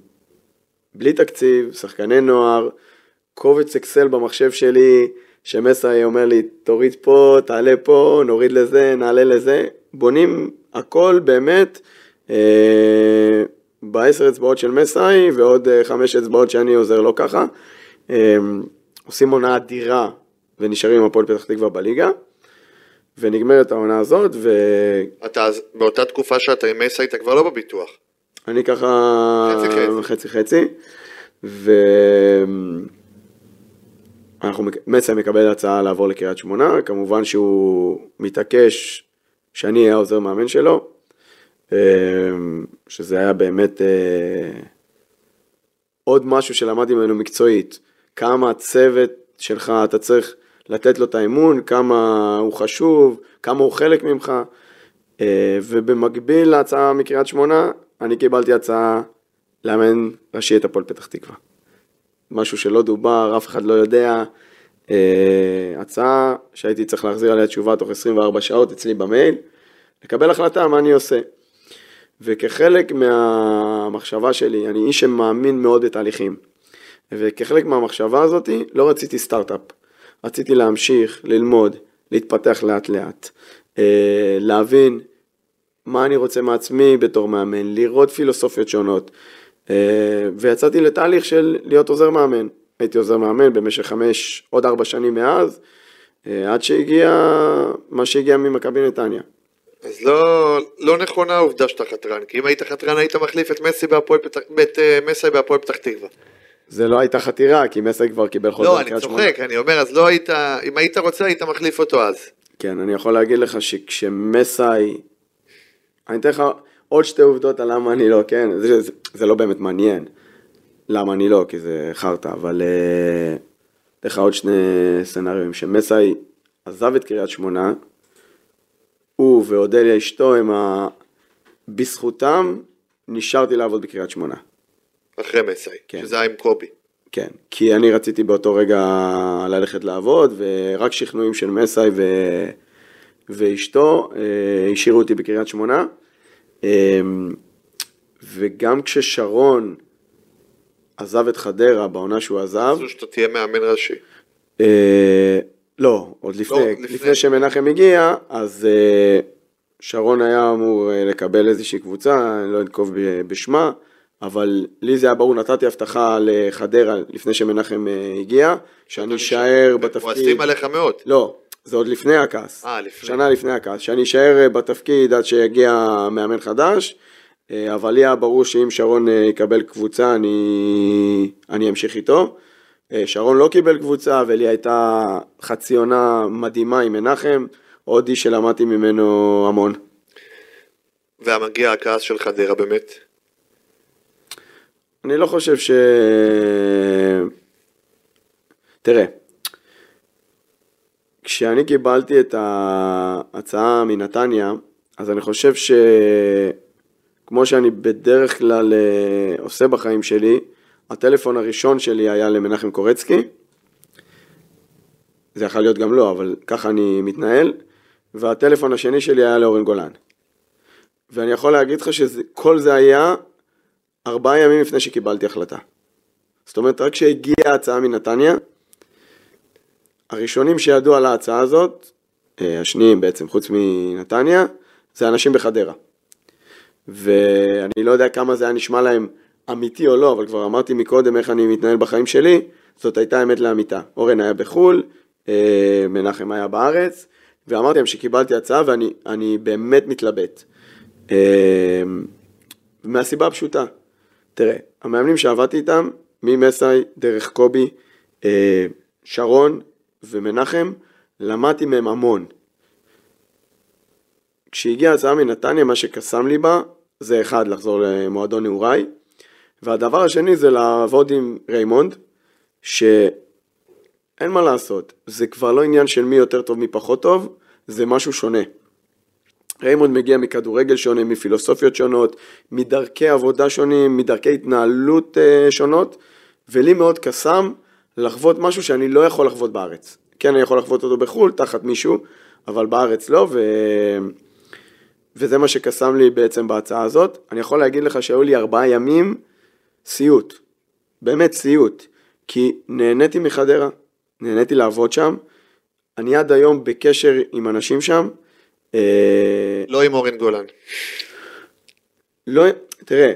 Speaker 3: בלי תקציב, שחקני נוער, קובץ אקסל במחשב שלי, שמסי אומר לי תוריד פה, תעלה פה, נוריד לזה, נעלה לזה, בונים הכל באמת אה, בעשר אצבעות של מסי ועוד אה, חמש אצבעות שאני עוזר לו ככה. אה, עושים עונה אדירה ונשארים עם הפועל פתח תקווה בליגה. ונגמרת העונה הזאת,
Speaker 2: אתה אז- באותה תקופה שאתה עם מסי אתה כבר לא בביטוח.
Speaker 3: ואני ככה...
Speaker 2: חצי חצי.
Speaker 3: חצי חצי. ו... אנחנו, מסי מקבל הצעה לעבור לקריית שמונה, כמובן שהוא מתעקש שאני אהיה העוזר מאמן שלו, אה, שזה היה באמת אה, עוד משהו שלמדתי ממנו מקצועית, כמה הצוות שלך, אתה צריך לתת לו את האמון, כמה הוא חשוב, כמה הוא חלק ממך, אה, ובמקביל להצעה מקריית שמונה, אני קיבלתי הצעה לאמן ראשי את הפועל פתח תקווה. משהו שלא דובר, אף אחד לא יודע, אה, הצעה שהייתי צריך להחזיר עליה תשובה תוך 24 שעות אצלי במייל, לקבל החלטה מה אני עושה. וכחלק מהמחשבה שלי, אני איש שמאמין מאוד בתהליכים, וכחלק מהמחשבה הזאתי לא רציתי סטארט-אפ, רציתי להמשיך, ללמוד, להתפתח לאט לאט, אה, להבין מה אני רוצה מעצמי בתור מאמן, לראות פילוסופיות שונות, אה, ויצאתי לתהליך של להיות עוזר מאמן. הייתי עוזר מאמן במשך חמש, עוד ארבע שנים מאז, אה, עד שהגיע מה שהגיע ממכבי נתניה.
Speaker 2: אז לא, לא נכונה העובדה שאתה חתרן, כי אם היית חתרן היית מחליף את מסי בהפועל פתח, את מסי בהפועל פתח תקווה.
Speaker 3: זה לא הייתה חתירה, כי מסי כבר קיבל חוזר
Speaker 2: לא, אני
Speaker 3: בקריית שמונה.
Speaker 2: צוחק, אני אומר, אז לא היית, אם היית רוצה היית מחליף אותו אז.
Speaker 3: כן, אני יכול להגיד לך שכשמסי, אני אתן לך עוד שתי עובדות על למה אני לא, כן? זה, זה, זה לא באמת מעניין למה אני לא, כי זה חרטא, אבל אה, אתן לך עוד שני סצנריונים, שמסי עזב את קריית שמונה, הוא ואודליה אשתו הם ה... בזכותם נשארתי לעבוד בקריית שמונה.
Speaker 2: אחרי מסי,
Speaker 3: כן.
Speaker 2: שזה היה עם קובי.
Speaker 3: כן, כי אני רציתי באותו רגע ללכת לעבוד, ורק שכנועים של מסי ו... ואשתו אה, השאירו אותי בקריית שמונה. אה, וגם כששרון עזב את חדרה בעונה שהוא עזב,
Speaker 2: רצו שאתה תהיה מאמן ראשי.
Speaker 3: לא, עוד לפני,
Speaker 2: לא,
Speaker 3: לפני,
Speaker 2: לפני.
Speaker 3: שמנחם הגיע, אז אה, שרון היה אמור אה, לקבל איזושהי קבוצה, אני לא אנקוב בשמה, אבל לי זה היה ברור, נתתי הבטחה לחדרה לפני שמנחם אה, הגיע, שאני אשאר בתפקיד.
Speaker 2: כועסים עליך מאוד.
Speaker 3: לא, זה עוד לפני הכעס.
Speaker 2: אה, לפני.
Speaker 3: שנה לפני הכעס. שאני אשאר בתפקיד עד שיגיע מאמן חדש, אבל לי היה ברור שאם שרון יקבל קבוצה, אני, אני אמשיך איתו. אה, שרון לא קיבל קבוצה, ולי הייתה חצי עונה מדהימה עם מנחם. עוד איש שלמדתי ממנו המון.
Speaker 2: והמגיע הכעס של חדרה באמת?
Speaker 3: אני לא חושב ש... תראה, כשאני קיבלתי את ההצעה מנתניה, אז אני חושב שכמו שאני בדרך כלל אה, עושה בחיים שלי, הטלפון הראשון שלי היה למנחם קורצקי. זה יכול להיות גם לא, אבל ככה אני מתנהל. והטלפון השני שלי היה לאורן גולן. ואני יכול להגיד לך שכל זה היה ארבעה ימים לפני שקיבלתי החלטה. זאת אומרת, רק כשהגיעה ההצעה מנתניה, הראשונים שידעו על ההצעה הזאת, אה, השניים בעצם, חוץ מנתניה, זה אנשים בחדרה. ואני לא יודע כמה זה היה נשמע להם אמיתי או לא, אבל כבר אמרתי מקודם איך אני מתנהל בחיים שלי, זאת הייתה אמת לאמיתה. אורן היה בחו"ל, אה, מנחם היה בארץ, ואמרתי להם שקיבלתי הצעה ואני באמת מתלבט. אה, מהסיבה הפשוטה, תראה, המאמנים שעבדתי איתם, ממסאי, דרך קובי, שרון, ומנחם, למדתי מהם המון. כשהגיעה הצעה מנתניה, מה שקסם לי בה, זה אחד, לחזור למועדון נעוריי, והדבר השני זה לעבוד עם ריימונד, שאין מה לעשות, זה כבר לא עניין של מי יותר טוב, מי פחות טוב, זה משהו שונה. ריימונד מגיע מכדורגל שונה, מפילוסופיות שונות, מדרכי עבודה שונים, מדרכי התנהלות אה, שונות, ולי מאוד קסם לחוות משהו שאני לא יכול לחוות בארץ. כן, אני יכול לחוות אותו בחו"ל, תחת מישהו, אבל בארץ לא, ו... וזה מה שקסם לי בעצם בהצעה הזאת. אני יכול להגיד לך שהיו לי ארבעה ימים סיוט, באמת סיוט, כי נהניתי מחדרה, נהניתי לעבוד שם, אני עד היום בקשר עם אנשים שם.
Speaker 2: אה, לא עם אורן גולן.
Speaker 3: לא, תראה,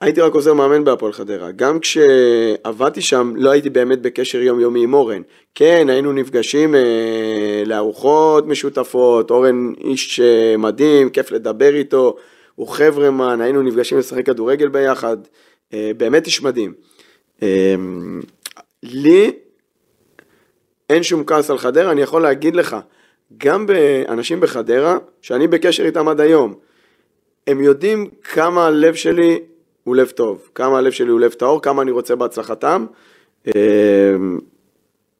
Speaker 3: הייתי רק עוזר מאמן בהפועל חדרה. גם כשעבדתי שם לא הייתי באמת בקשר יומיומי עם אורן. כן, היינו נפגשים אה, לארוחות משותפות, אורן איש אה, מדהים, כיף לדבר איתו, הוא חברמן, היינו נפגשים לשחק כדורגל ביחד, אה, באמת איש מדהים. אה, לי אין שום כעס על חדרה, אני יכול להגיד לך, גם באנשים בחדרה, שאני בקשר איתם עד היום, הם יודעים כמה הלב שלי הוא לב טוב, כמה הלב שלי הוא לב טהור, כמה אני רוצה בהצלחתם. אמ,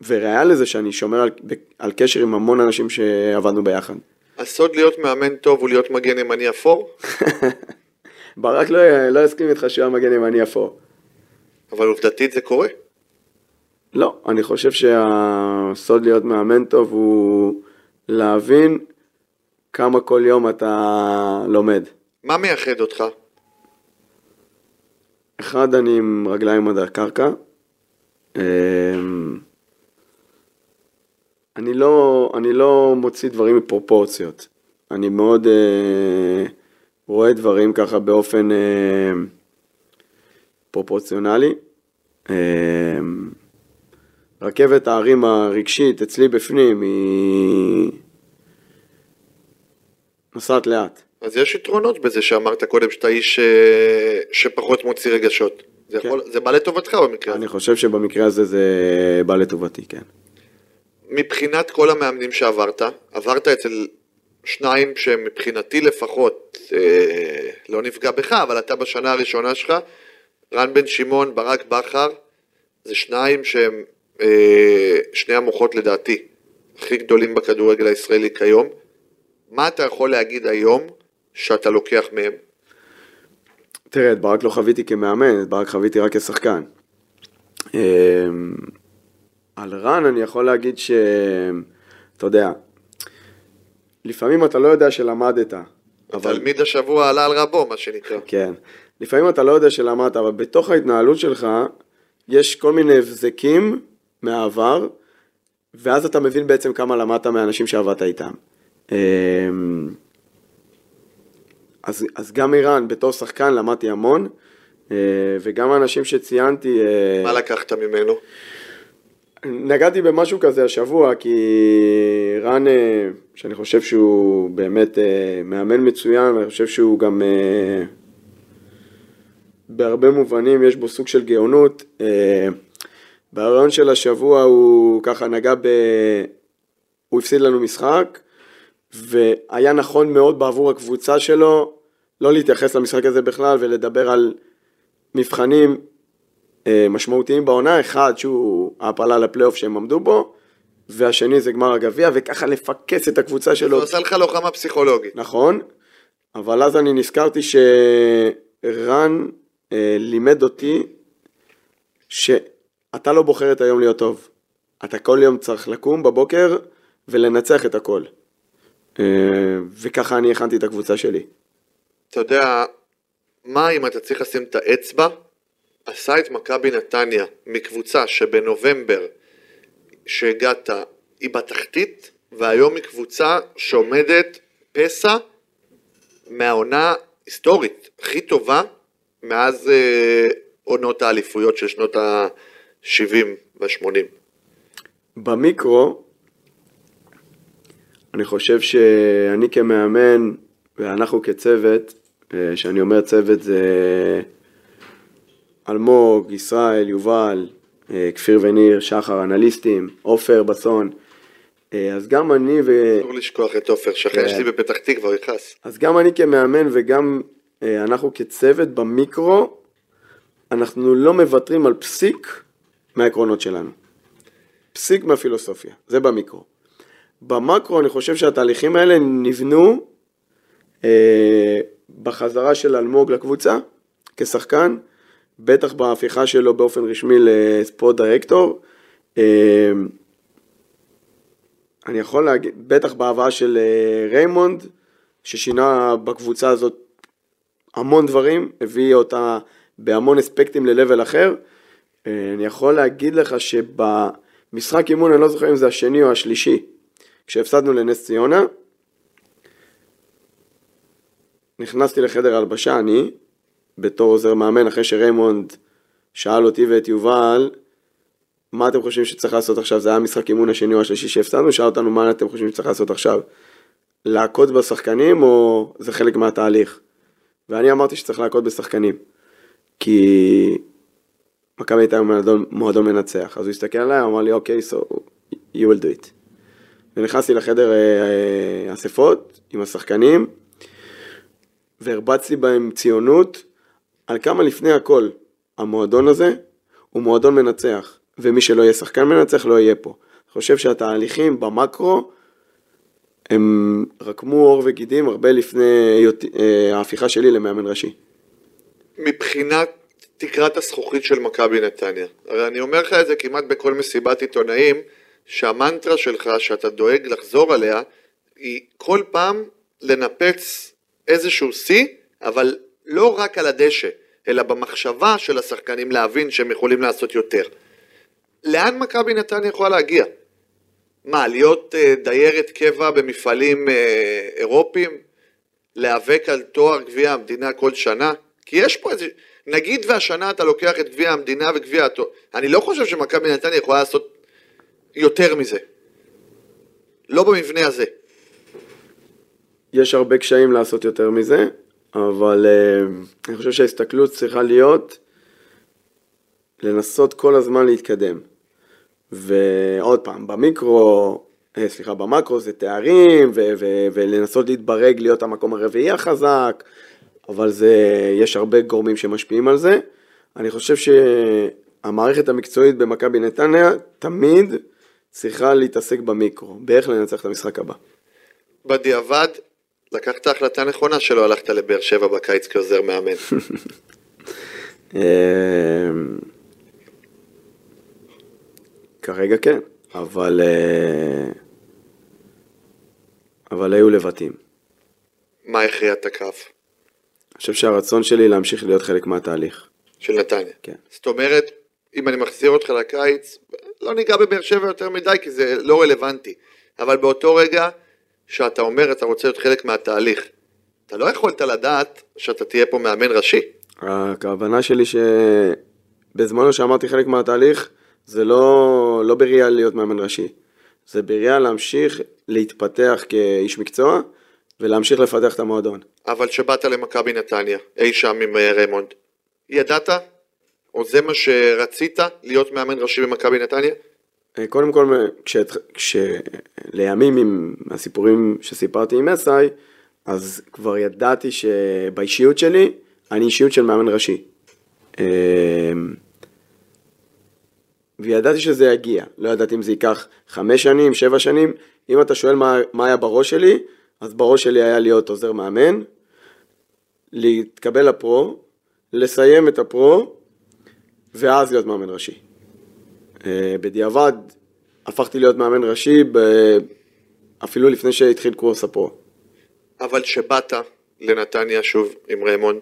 Speaker 3: וראיה לזה שאני שומר על, על קשר עם המון אנשים שעבדנו ביחד.
Speaker 2: הסוד להיות מאמן טוב הוא להיות מגן ימני אפור? *laughs*
Speaker 3: ברק לא, לא יסכים איתך שהוא היה מגן ימני אפור.
Speaker 2: אבל עובדתית זה קורה.
Speaker 3: לא, אני חושב שהסוד להיות מאמן טוב הוא להבין כמה כל יום אתה לומד.
Speaker 2: מה מייחד אותך?
Speaker 3: אחד, אני עם רגליים עד הקרקע. אני לא, אני לא מוציא דברים מפרופורציות. אני מאוד אה, רואה דברים ככה באופן אה, פרופורציונלי. אה, רכבת הערים הרגשית אצלי בפנים היא נוסעת לאט.
Speaker 2: אז יש יתרונות בזה שאמרת קודם שאתה איש אה, שפחות מוציא רגשות. זה, כן. יכול, זה בא לטובתך במקרה
Speaker 3: הזה. אני חושב שבמקרה הזה זה בא לטובתי, כן.
Speaker 2: מבחינת כל המאמנים שעברת, עברת אצל שניים שמבחינתי לפחות, אה, לא נפגע בך, אבל אתה בשנה הראשונה שלך, רן בן שמעון, ברק בכר, זה שניים שהם אה, שני המוחות לדעתי הכי גדולים בכדורגל הישראלי כיום. מה אתה יכול להגיד היום שאתה לוקח מהם?
Speaker 3: תראה, את ברק לא חוויתי כמאמן, את ברק חוויתי רק כשחקן. על רן אני יכול להגיד ש... אתה יודע, לפעמים אתה לא יודע שלמדת.
Speaker 2: אבל... תלמיד השבוע עלה על רבו, מה שנקרא.
Speaker 3: כן. לפעמים אתה לא יודע שלמדת, אבל בתוך ההתנהלות שלך יש כל מיני הבזקים מהעבר, ואז אתה מבין בעצם כמה למדת מהאנשים שעבדת איתם. אמ, אז, אז גם איראן, בתור שחקן למדתי המון, אה, וגם האנשים שציינתי...
Speaker 2: אה, מה לקחת ממנו?
Speaker 3: נגעתי במשהו כזה השבוע, כי רן, אה, שאני חושב שהוא באמת מאמן מצוין, ואני חושב שהוא גם בהרבה מובנים יש בו סוג של גאונות. בהרעיון של השבוע הוא ככה נגע ב... הוא הפסיד לנו משחק, והיה נכון מאוד בעבור הקבוצה שלו לא להתייחס למשחק הזה בכלל ולדבר על מבחנים אה, משמעותיים בעונה, אחד שהוא העפלה לפלייאוף שהם עמדו בו, והשני זה גמר הגביע, וככה לפקס את הקבוצה
Speaker 2: זה
Speaker 3: שלו.
Speaker 2: עושה לך לוחמה פסיכולוגית.
Speaker 3: נכון, אבל אז אני נזכרתי שרן אה, לימד אותי שאתה לא בוחר את היום להיות טוב. אתה כל יום צריך לקום בבוקר ולנצח את הכל. אה, וככה אני הכנתי את הקבוצה שלי.
Speaker 2: אתה יודע, מה אם אתה צריך לשים את האצבע, עשה את מכבי נתניה מקבוצה שבנובמבר שהגעת היא בתחתית, והיום היא קבוצה שעומדת פסע מהעונה היסטורית הכי טובה מאז אה, עונות האליפויות של שנות ה-70 וה-80.
Speaker 3: במיקרו, אני חושב שאני כמאמן ואנחנו כצוות, אה, שאני אומר צוות זה אלמוג, ישראל, יובל, אה, כפיר וניר, שחר, אנליסטים, עופר, בסון, אה, אז גם אני ו...
Speaker 2: אסור לשכוח את עופר, שכן
Speaker 3: כן.
Speaker 2: שלי בפתח תקווה, הוא יכעס.
Speaker 3: אז גם אני כמאמן וגם אה, אנחנו כצוות במיקרו, אנחנו לא מוותרים על פסיק מהעקרונות שלנו. פסיק מהפילוסופיה, זה במיקרו. במקרו אני חושב שהתהליכים האלה נבנו אה, בחזרה של אלמוג לקבוצה כשחקן, בטח בהפיכה שלו באופן רשמי ל sport director. אה, אני יכול להגיד, בטח בהבאה של אה, ריימונד, ששינה בקבוצה הזאת המון דברים, הביא אותה בהמון אספקטים ל-level אחר. אה, אני יכול להגיד לך שבמשחק אימון, אני לא זוכר אם זה השני או השלישי, כשהפסדנו לנס ציונה, נכנסתי לחדר הלבשה, אני, בתור עוזר מאמן, אחרי שריימונד שאל אותי ואת יובל, מה אתם חושבים שצריך לעשות עכשיו? זה היה משחק אימון השני או השלישי שהפסדנו, שאל אותנו מה אתם חושבים שצריך לעשות עכשיו? להכות בשחקנים או זה חלק מהתהליך? ואני אמרתי שצריך להכות בשחקנים. כי מכבי הייתה מועדון, מועדון מנצח. אז הוא הסתכל עליי, אמר לי, אוקיי, so you will do it. ונכנסתי לחדר אה, אה, אספות עם השחקנים, והרבצתי בהם ציונות, על כמה לפני הכל, המועדון הזה הוא מועדון מנצח, ומי שלא יהיה שחקן מנצח לא יהיה פה. אני חושב שהתהליכים במקרו הם רקמו עור וגידים הרבה לפני אה, ההפיכה שלי למאמן ראשי.
Speaker 2: מבחינת תקרת הזכוכית של מכבי נתניה. הרי אני אומר לך את זה כמעט בכל מסיבת עיתונאים, שהמנטרה שלך, שאתה דואג לחזור עליה, היא כל פעם לנפץ איזשהו שיא, אבל לא רק על הדשא, אלא במחשבה של השחקנים להבין שהם יכולים לעשות יותר. לאן מכבי נתניה יכולה להגיע? מה, להיות אה, דיירת קבע במפעלים אה, אירופיים? להיאבק על תואר גביע המדינה כל שנה? כי יש פה איזה... נגיד והשנה אתה לוקח את גביע המדינה וגביע התואר... אני לא חושב שמכבי נתניה יכולה לעשות יותר מזה. לא במבנה הזה.
Speaker 3: יש הרבה קשיים לעשות יותר מזה, אבל uh, אני חושב שההסתכלות צריכה להיות לנסות כל הזמן להתקדם. ועוד פעם, במיקרו, אה, סליחה, במקרו זה תארים, ו- ו- ולנסות להתברג להיות המקום הרביעי החזק, אבל זה, יש הרבה גורמים שמשפיעים על זה. אני חושב שהמערכת המקצועית במכבי נתניה תמיד צריכה להתעסק במיקרו, באיך לנצח את המשחק הבא.
Speaker 2: בדיעבד, לקחת החלטה נכונה שלא הלכת לבאר שבע בקיץ כעוזר מאמן. *laughs*
Speaker 3: אמ, כרגע כן, אבל, אה, אבל היו לבטים.
Speaker 2: מה הכריע את הקו
Speaker 3: אני חושב שהרצון שלי להמשיך להיות חלק מהתהליך.
Speaker 2: של נתניה?
Speaker 3: כן.
Speaker 2: זאת אומרת, אם אני מחזיר אותך לקיץ, לא ניגע בבאר שבע יותר מדי כי זה לא רלוונטי, אבל באותו רגע שאתה אומר אתה רוצה להיות חלק מהתהליך, אתה לא יכולת לדעת שאתה תהיה פה מאמן ראשי.
Speaker 3: הכוונה שלי שבזמנו שאמרתי חלק מהתהליך, זה לא, לא בראייה להיות מאמן ראשי. זה בראייה להמשיך להתפתח כאיש מקצוע ולהמשיך לפתח את המועדון.
Speaker 2: אבל שבאת למכבי נתניה, אי שם עם אה, ריימונד, ידעת? או זה מה שרצית, להיות מאמן ראשי במכבי נתניה?
Speaker 3: אה, קודם כל, כשאת- כשלימים עם הסיפורים שסיפרתי עם אסאי, אז כבר ידעתי שבאישיות שלי, אני אישיות של מאמן ראשי. אה, וידעתי שזה יגיע, לא ידעתי אם זה ייקח חמש שנים, שבע שנים. אם אתה שואל מה, מה היה בראש שלי, אז בראש שלי היה להיות עוזר מאמן, להתקבל לפרו, לסיים את הפרו, ואז להיות מאמן ראשי. בדיעבד הפכתי להיות מאמן ראשי ב- אפילו לפני שהתחיל קורס הפרו.
Speaker 2: אבל שבאת לנתניה שוב עם ריימונד,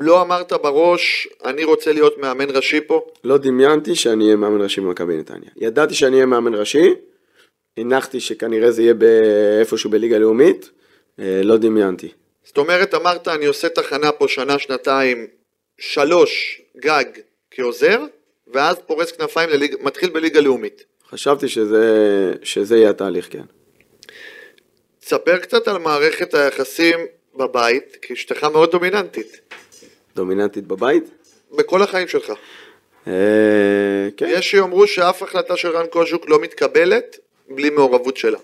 Speaker 2: לא אמרת בראש, אני רוצה להיות מאמן ראשי פה?
Speaker 3: לא דמיינתי שאני אהיה מאמן ראשי במכבי נתניה. ידעתי שאני אהיה מאמן ראשי, הנחתי שכנראה זה יהיה איפשהו בליגה לאומית, אה, לא דמיינתי.
Speaker 2: זאת אומרת, אמרת, אני עושה תחנה פה שנה, שנתיים, שלוש, גג, כעוזר, ואז פורס כנפיים, לליג... מתחיל בליגה לאומית.
Speaker 3: חשבתי שזה, שזה יהיה התהליך, כן.
Speaker 2: תספר קצת על מערכת היחסים בבית, כי אשתך מאוד דומיננטית,
Speaker 3: דומיננטית בבית?
Speaker 2: בכל החיים שלך.
Speaker 3: אה, כן.
Speaker 2: יש שיאמרו שאף החלטה של רן קוז'וק לא מתקבלת בלי מעורבות שלה.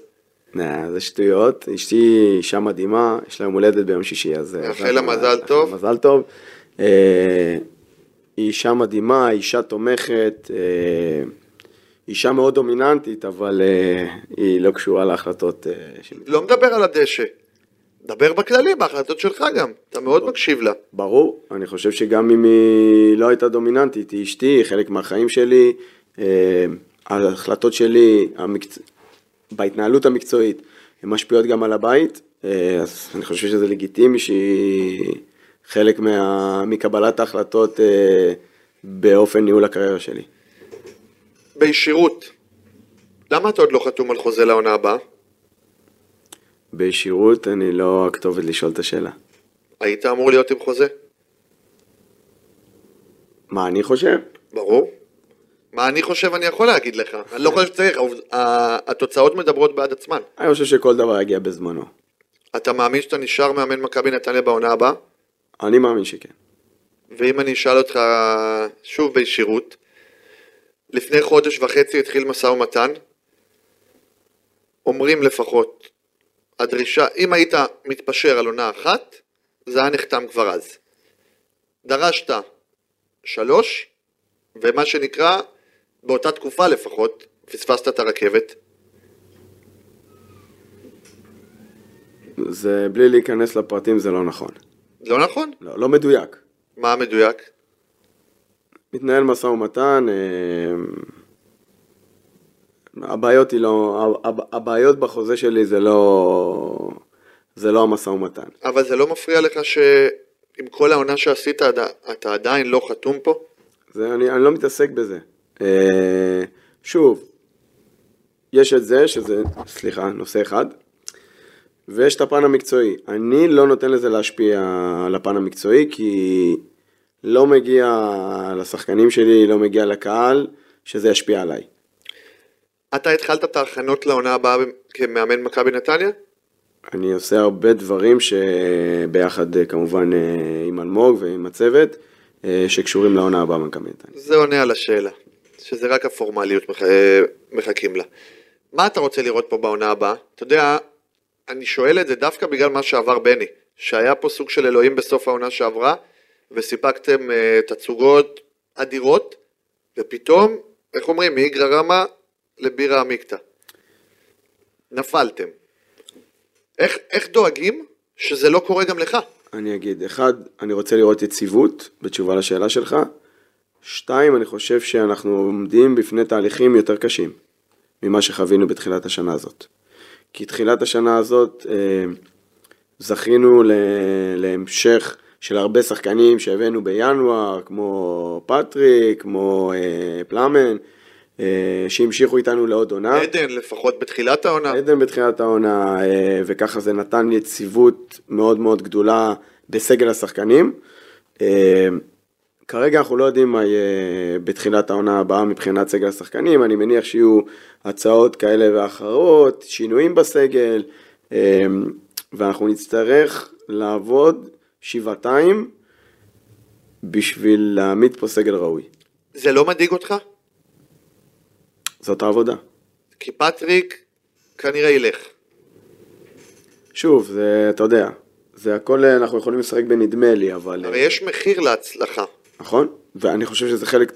Speaker 3: נה, זה שטויות. אשתי אישה מדהימה, יש לה יום הולדת ביום שישי, אז... אה,
Speaker 2: נאחל לה מזל טוב.
Speaker 3: מזל טוב. אה, היא אישה מדהימה, אישה תומכת, אה, אישה מאוד דומיננטית, אבל אה, היא לא קשורה להחלטות אה, של...
Speaker 2: לא מדבר על הדשא, דבר בכללי, בהחלטות שלך גם, אתה מאוד מקשיב לה.
Speaker 3: ברור, אני חושב שגם אם היא לא הייתה דומיננטית, היא אשתי, היא חלק מהחיים שלי, ההחלטות שלי המקצ... בהתנהלות המקצועית, הן משפיעות גם על הבית, אז אני חושב שזה לגיטימי שהיא חלק מה... מקבלת ההחלטות אה, באופן ניהול הקריירה שלי.
Speaker 2: בישירות, למה אתה עוד לא חתום על חוזה לעונה הבאה?
Speaker 3: בישירות אני לא הכתובת לשאול את השאלה.
Speaker 2: היית אמור להיות עם חוזה?
Speaker 3: מה אני חושב?
Speaker 2: ברור. מה אני חושב אני יכול להגיד לך, אני לא חושב שצריך, העובד- ה- התוצאות מדברות בעד עצמן.
Speaker 3: אני חושב שכל דבר יגיע בזמנו.
Speaker 2: אתה מאמין שאתה נשאר מאמן מכבי נתניה בעונה הבאה?
Speaker 3: אני מאמין שכן.
Speaker 2: ואם אני אשאל אותך שוב בישירות, לפני חודש וחצי התחיל משא ומתן, אומרים לפחות, הדרישה, אם היית מתפשר על עונה אחת, זה היה נחתם כבר אז. דרשת שלוש, ומה שנקרא, באותה תקופה לפחות, פספסת את הרכבת.
Speaker 3: זה בלי להיכנס לפרטים זה לא נכון.
Speaker 2: לא נכון?
Speaker 3: לא, לא מדויק.
Speaker 2: מה המדויק?
Speaker 3: מתנהל משא ומתן, אה, הבעיות היא לא, הב- הבעיות בחוזה שלי זה לא, זה לא המשא ומתן.
Speaker 2: אבל זה לא מפריע לך שעם כל העונה שעשית, אתה- אתה עדיין לא חתום פה?
Speaker 3: זה, אני, אני לא מתעסק בזה. אה, שוב, יש את זה, שזה, סליחה, נושא אחד, ויש את הפן המקצועי. אני לא נותן לזה להשפיע על הפן המקצועי, כי לא מגיע לשחקנים שלי, לא מגיע לקהל, שזה ישפיע עליי.
Speaker 2: אתה התחלת את ההכנות לעונה הבאה כמאמן מכבי נתניה?
Speaker 3: אני עושה הרבה דברים שביחד אה, כמובן אה, עם אלמוג ועם הצוות, אה, שקשורים לעונה הבאה במכבי נתניה.
Speaker 2: זה עונה על השאלה, שזה רק הפורמליות מח... מחכים לה. מה אתה רוצה לראות פה בעונה הבאה? אתה יודע, אני שואל את זה דווקא בגלל מה שעבר בני, שהיה פה סוג של אלוהים בסוף העונה שעברה, וסיפקתם אה, תצוגות אדירות, ופתאום, איך אומרים, מאיגרא רמא לבירה עמיקתא. נפלתם. איך, איך דואגים שזה לא קורה גם לך?
Speaker 3: אני אגיד, אחד, אני רוצה לראות יציבות, בתשובה לשאלה שלך. שתיים, אני חושב שאנחנו עומדים בפני תהליכים יותר קשים ממה שחווינו בתחילת השנה הזאת. כי תחילת השנה הזאת אה, זכינו ל- להמשך של הרבה שחקנים שהבאנו בינואר, כמו פטריק, כמו אה, פלאמן, אה, שהמשיכו איתנו לעוד עונה.
Speaker 2: עדן, לפחות בתחילת העונה.
Speaker 3: עדן בתחילת העונה, אה, וככה זה נתן יציבות מאוד מאוד גדולה בסגל השחקנים. כרגע אנחנו לא יודעים מה יהיה בתחילת העונה הבאה מבחינת סגל השחקנים, אני מניח שיהיו הצעות כאלה ואחרות, שינויים בסגל, אה, ואנחנו נצטרך לעבוד שבעתיים בשביל להעמיד פה סגל ראוי.
Speaker 2: זה לא מדאיג אותך?
Speaker 3: זאת העבודה.
Speaker 2: כי פטריק כנראה ילך.
Speaker 3: שוב, זה, אתה יודע, זה הכל, אנחנו יכולים לשחק בנדמה לי, אבל...
Speaker 2: הרי יש מחיר להצלחה.
Speaker 3: נכון? ואני חושב שזה חלק,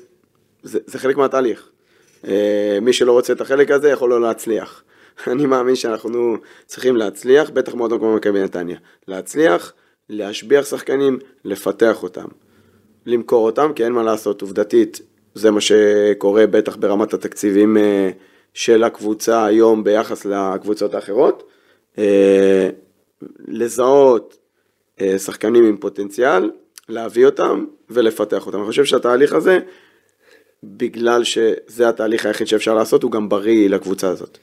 Speaker 3: זה, זה חלק מהתהליך. אה, מי שלא רוצה את החלק הזה יכול לא להצליח. *laughs* אני מאמין שאנחנו צריכים להצליח, בטח מועדון כמו מכבי נתניה. להצליח, להשביח שחקנים, לפתח אותם. למכור אותם, כי אין מה לעשות, עובדתית, זה מה שקורה בטח ברמת התקציבים אה, של הקבוצה היום ביחס לקבוצות האחרות. אה, לזהות שחקנים עם פוטנציאל, להביא אותם ולפתח אותם. אני חושב שהתהליך הזה, בגלל שזה התהליך היחיד שאפשר לעשות, הוא גם בריא לקבוצה הזאת.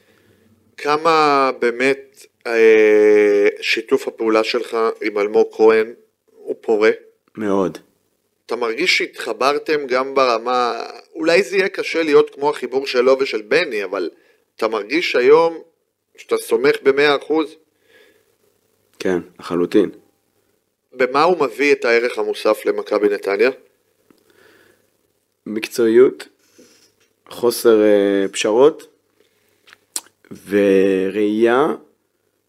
Speaker 2: כמה באמת אה, שיתוף הפעולה שלך עם אלמוג כהן הוא פורה?
Speaker 3: מאוד.
Speaker 2: אתה מרגיש שהתחברתם גם ברמה, אולי זה יהיה קשה להיות כמו החיבור שלו ושל בני, אבל אתה מרגיש היום שאתה סומך במאה אחוז?
Speaker 3: כן, לחלוטין.
Speaker 2: במה הוא מביא את הערך המוסף למכבי נתניה?
Speaker 3: מקצועיות, חוסר אה, פשרות וראייה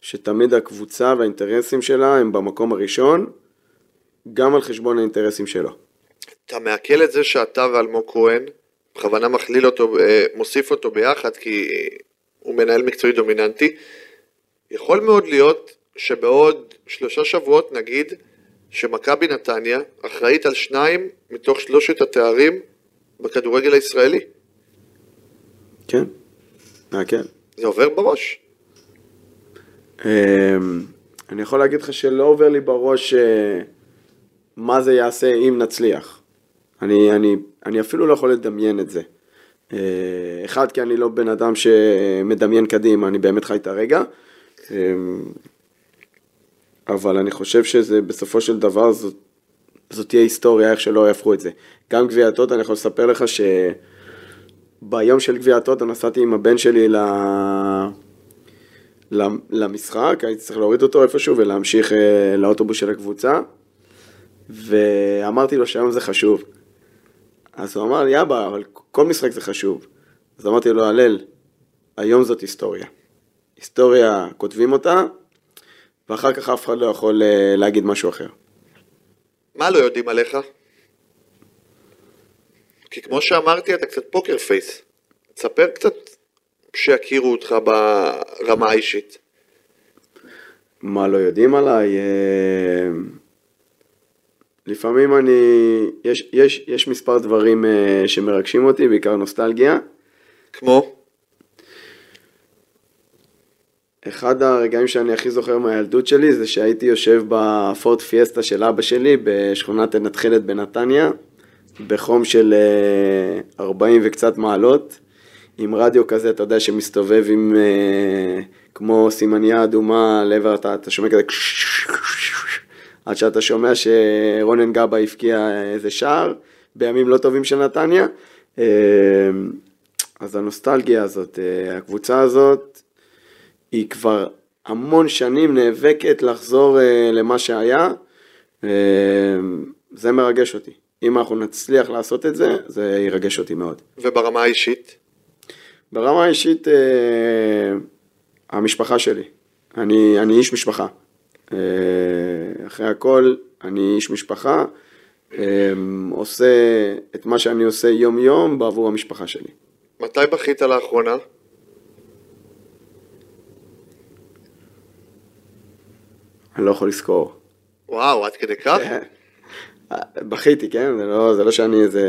Speaker 3: שתמיד הקבוצה והאינטרסים שלה הם במקום הראשון, גם על חשבון האינטרסים שלו.
Speaker 2: אתה מעכל את זה שאתה ואלמוג כהן, בכוונה מכליל אותו, אה, מוסיף אותו ביחד כי הוא מנהל מקצועי דומיננטי. יכול מאוד להיות שבעוד שלושה שבועות נגיד שמכבי נתניה אחראית על שניים מתוך שלושת התארים בכדורגל הישראלי.
Speaker 3: כן, מעכל.
Speaker 2: זה עובר בראש.
Speaker 3: אמ, אני יכול להגיד לך שלא עובר לי בראש אה, מה זה יעשה אם נצליח. אני, אני, אני אפילו לא יכול לדמיין את זה. אה, אחד, כי אני לא בן אדם שמדמיין קדימה, אני באמת חי את הרגע. אבל אני חושב שזה בסופו של דבר זאת, זאת תהיה היסטוריה איך שלא יהפכו את זה. גם גביע הטוטו, אני יכול לספר לך שביום של גביע הטוטו נסעתי עם הבן שלי ל... למשחק, הייתי צריך להוריד אותו איפשהו ולהמשיך אה, לאוטובוס של הקבוצה, ואמרתי לו שהיום זה חשוב. אז הוא אמר לי, אבא, אבל כל משחק זה חשוב. אז אמרתי לו, הלל, היום זאת היסטוריה. היסטוריה, כותבים אותה, ואחר כך אף אחד לא יכול אה, להגיד משהו אחר.
Speaker 2: מה לא יודעים עליך? כי כמו שאמרתי, אתה קצת פוקר פייס. תספר קצת שיכירו אותך ברמה האישית.
Speaker 3: מה לא יודעים עליי? אה, לפעמים אני, יש, יש, יש מספר דברים אה, שמרגשים אותי, בעיקר נוסטלגיה.
Speaker 2: כמו?
Speaker 3: אחד הרגעים שאני הכי זוכר מהילדות שלי זה שהייתי יושב בפורט פיאסטה של אבא שלי בשכונת התכלת בנתניה, בחום של 40 וקצת מעלות, עם רדיו כזה, אתה יודע, שמסתובב עם אה, כמו סימניה אדומה לעבר, אתה, אתה שומע כזה עד שאתה שומע שרונן גבה הבקיע איזה שער בימים לא טובים של נתניה. אה, אז הנוסטלגיה הזאת, אה, הקבוצה הזאת, היא כבר המון שנים נאבקת לחזור uh, למה שהיה, uh, זה מרגש אותי. אם אנחנו נצליח לעשות את זה, זה ירגש אותי מאוד.
Speaker 2: וברמה האישית?
Speaker 3: ברמה האישית, uh, המשפחה שלי. אני, אני איש משפחה. אחרי הכל, אני איש משפחה, עושה את מה שאני עושה יום יום בעבור המשפחה שלי.
Speaker 2: מתי בכית לאחרונה?
Speaker 3: אני לא יכול לזכור.
Speaker 2: וואו, עד כדי כך?
Speaker 3: כן. בכיתי, כן? זה לא, זה לא שאני איזה...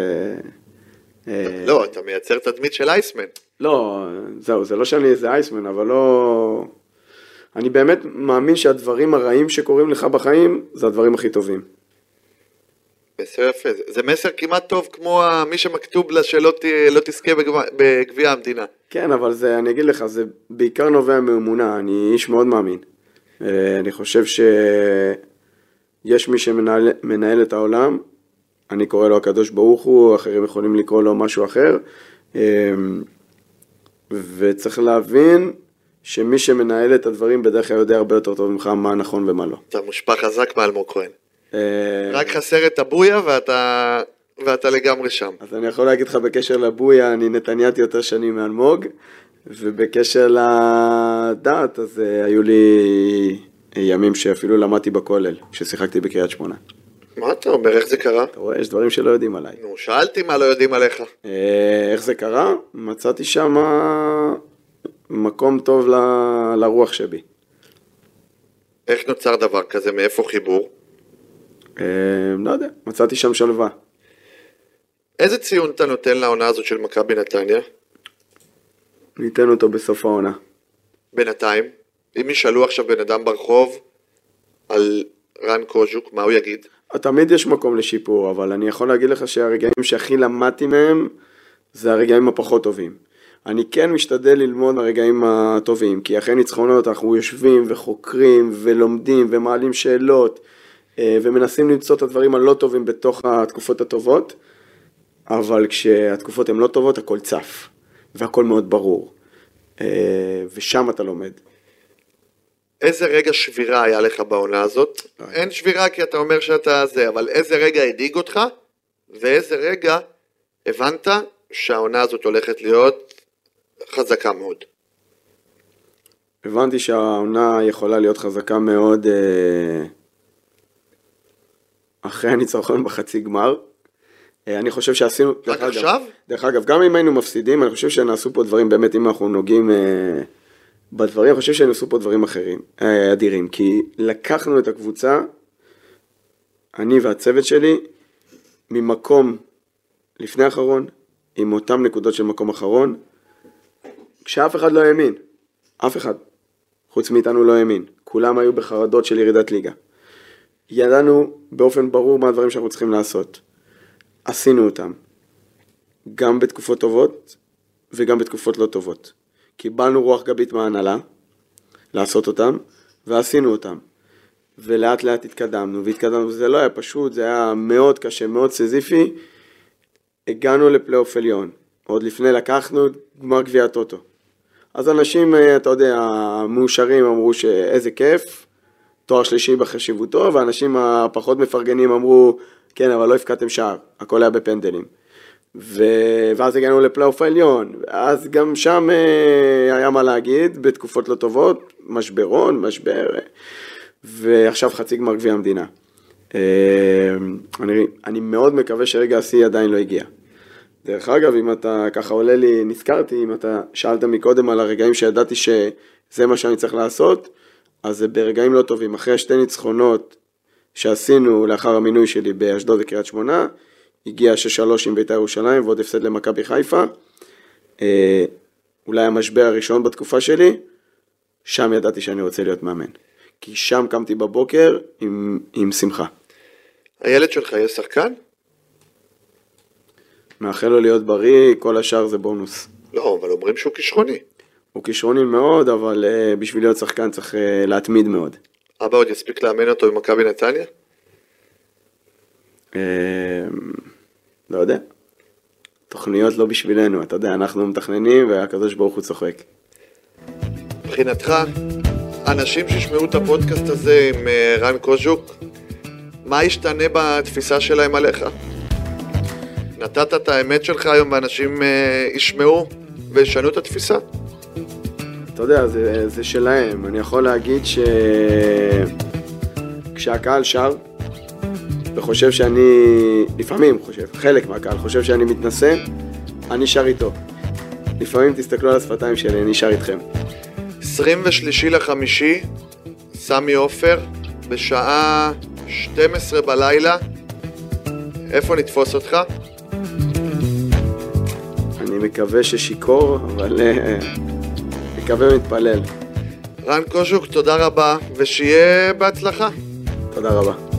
Speaker 3: אה,
Speaker 2: לא, אתה מייצר תדמית של אייסמן.
Speaker 3: לא, זהו, זה לא שאני איזה אייסמן, אבל לא... אני באמת מאמין שהדברים הרעים שקורים לך בחיים, זה הדברים הכי טובים.
Speaker 2: מסר יפה, זה מסר כמעט טוב כמו מי שמכתוב לה שלא ת, לא תזכה בגביע המדינה.
Speaker 3: כן, אבל זה, אני אגיד לך, זה בעיקר נובע מאמונה, אני איש מאוד מאמין. אני חושב שיש מי שמנהל את העולם, אני קורא לו הקדוש ברוך הוא, אחרים יכולים לקרוא לו משהו אחר, אה, וצריך להבין שמי שמנהל את הדברים בדרך כלל יודע הרבה יותר טוב ממך מה נכון ומה לא.
Speaker 2: אתה מושפע חזק מאלמוג כהן. אה, רק חסר את הבויה ואתה ואתה לגמרי שם.
Speaker 3: אז אני יכול להגיד לך בקשר לבויה, אני נתניאתי יותר שנים מאלמוג, ובקשר לדת, אז uh, היו לי ימים שאפילו למדתי בכולל, כששיחקתי בקריית שמונה.
Speaker 2: מה אתה אומר, איך זה קרה?
Speaker 3: אתה רואה, יש דברים שלא יודעים עליי.
Speaker 2: נו, שאלתי מה לא יודעים עליך.
Speaker 3: אה, איך זה קרה? מצאתי שם מקום טוב ל... לרוח שבי.
Speaker 2: איך נוצר דבר כזה, מאיפה חיבור?
Speaker 3: אה, לא יודע, מצאתי שם שלווה.
Speaker 2: איזה ציון אתה נותן לעונה הזאת של מכבי נתניה?
Speaker 3: ניתן אותו בסוף העונה.
Speaker 2: בינתיים, אם ישאלו עכשיו בן אדם ברחוב על רן קוז'וק, מה הוא יגיד?
Speaker 3: תמיד יש מקום לשיפור, אבל אני יכול להגיד לך שהרגעים שהכי למדתי מהם, זה הרגעים הפחות טובים. אני כן משתדל ללמוד מהרגעים הטובים, כי אחרי ניצחונות אנחנו יושבים וחוקרים ולומדים ומעלים שאלות אה, ומנסים למצוא את הדברים הלא טובים בתוך התקופות הטובות, אבל כשהתקופות הן לא טובות הכל צף, והכל מאוד ברור, אה, ושם אתה לומד.
Speaker 2: איזה רגע שבירה היה לך בעונה הזאת? אין שבירה כי אתה אומר שאתה זה, אבל איזה רגע הדאיג אותך? ואיזה רגע הבנת שהעונה הזאת הולכת להיות חזקה מאוד?
Speaker 3: הבנתי שהעונה יכולה להיות חזקה מאוד אה, אחרי הניצחון בחצי גמר. אה, אני חושב שעשינו...
Speaker 2: רק
Speaker 3: דרך אגב-
Speaker 2: עכשיו?
Speaker 3: דרך אגב, גם אם היינו מפסידים, אני חושב שנעשו פה דברים, באמת, אם אנחנו נוגעים אה, בדברים, אני חושב שנעשו פה דברים אחרים, אה, אדירים. כי לקחנו את הקבוצה, אני והצוות שלי, ממקום לפני האחרון, עם אותם נקודות של מקום אחרון, כשאף אחד לא האמין. אף אחד. חוץ מאיתנו לא האמין. כולם היו בחרדות של ירידת ליגה. ידענו באופן ברור מה הדברים שאנחנו צריכים לעשות. עשינו אותם. גם בתקופות טובות וגם בתקופות לא טובות. קיבלנו רוח גבית מההנהלה לעשות אותם, ועשינו אותם. ולאט לאט התקדמנו, והתקדמנו, זה לא היה פשוט, זה היה מאוד קשה, מאוד סיזיפי. הגענו לפלייאוף עליון, עוד לפני לקחנו גמר גביע הטוטו. אז אנשים, אה, אתה יודע, המאושרים אמרו שאיזה כיף, תואר שלישי בחשיבותו, ואנשים הפחות מפרגנים אמרו, כן, אבל לא הפקעתם שער, הכל היה בפנדלים. ו... ואז הגענו לפלייאוף העליון, ואז גם שם אה, היה מה להגיד, בתקופות לא טובות, משברון, משבר, אה, ועכשיו חצי גמר גביע המדינה. אה, אני, אני מאוד מקווה שרגע השיא עדיין לא הגיע. דרך אגב, אם אתה ככה עולה לי, נזכרתי, אם אתה שאלת מקודם על הרגעים שידעתי שזה מה שאני צריך לעשות, אז זה ברגעים לא טובים. אחרי שתי ניצחונות שעשינו לאחר המינוי שלי באשדוד וקריית שמונה, הגיע 6-3 עם בית"ר ירושלים ועוד הפסד למכבי חיפה. אה, אולי המשבר הראשון בתקופה שלי, שם ידעתי שאני רוצה להיות מאמן. כי שם קמתי בבוקר עם, עם שמחה.
Speaker 2: הילד שלך יהיה שחקן?
Speaker 3: מאחל לו להיות בריא, כל השאר זה בונוס.
Speaker 2: לא, אבל אומרים שהוא כישרוני.
Speaker 3: הוא כישרוני מאוד, אבל uh, בשביל להיות שחקן צריך uh, להתמיד מאוד.
Speaker 2: אבא עוד יספיק לאמן אותו במכבי נתניה?
Speaker 3: Uh, לא יודע. תוכניות לא בשבילנו, אתה יודע, אנחנו מתכננים והקדוש ברוך הוא צוחק.
Speaker 2: מבחינתך, אנשים שישמעו את הפודקאסט הזה עם אה, רן קוז'וק, מה ישתנה בתפיסה שלהם עליך? נתת את האמת שלך היום ואנשים אה, ישמעו וישנו את התפיסה?
Speaker 3: אתה יודע, זה, זה שלהם. אני יכול להגיד ש... כשהקהל שר, וחושב שאני, לפעמים חושב, חלק מהקהל חושב שאני מתנשא, אני שר איתו. לפעמים תסתכלו על השפתיים שלי, אני שר איתכם.
Speaker 2: 23 לחמישי, סמי עופר, בשעה 12 בלילה. איפה נתפוס אותך?
Speaker 3: אני מקווה ששיכור, אבל אה, מקווה ומתפלל.
Speaker 2: רן קוז'וק, תודה רבה, ושיהיה בהצלחה.
Speaker 3: תודה רבה.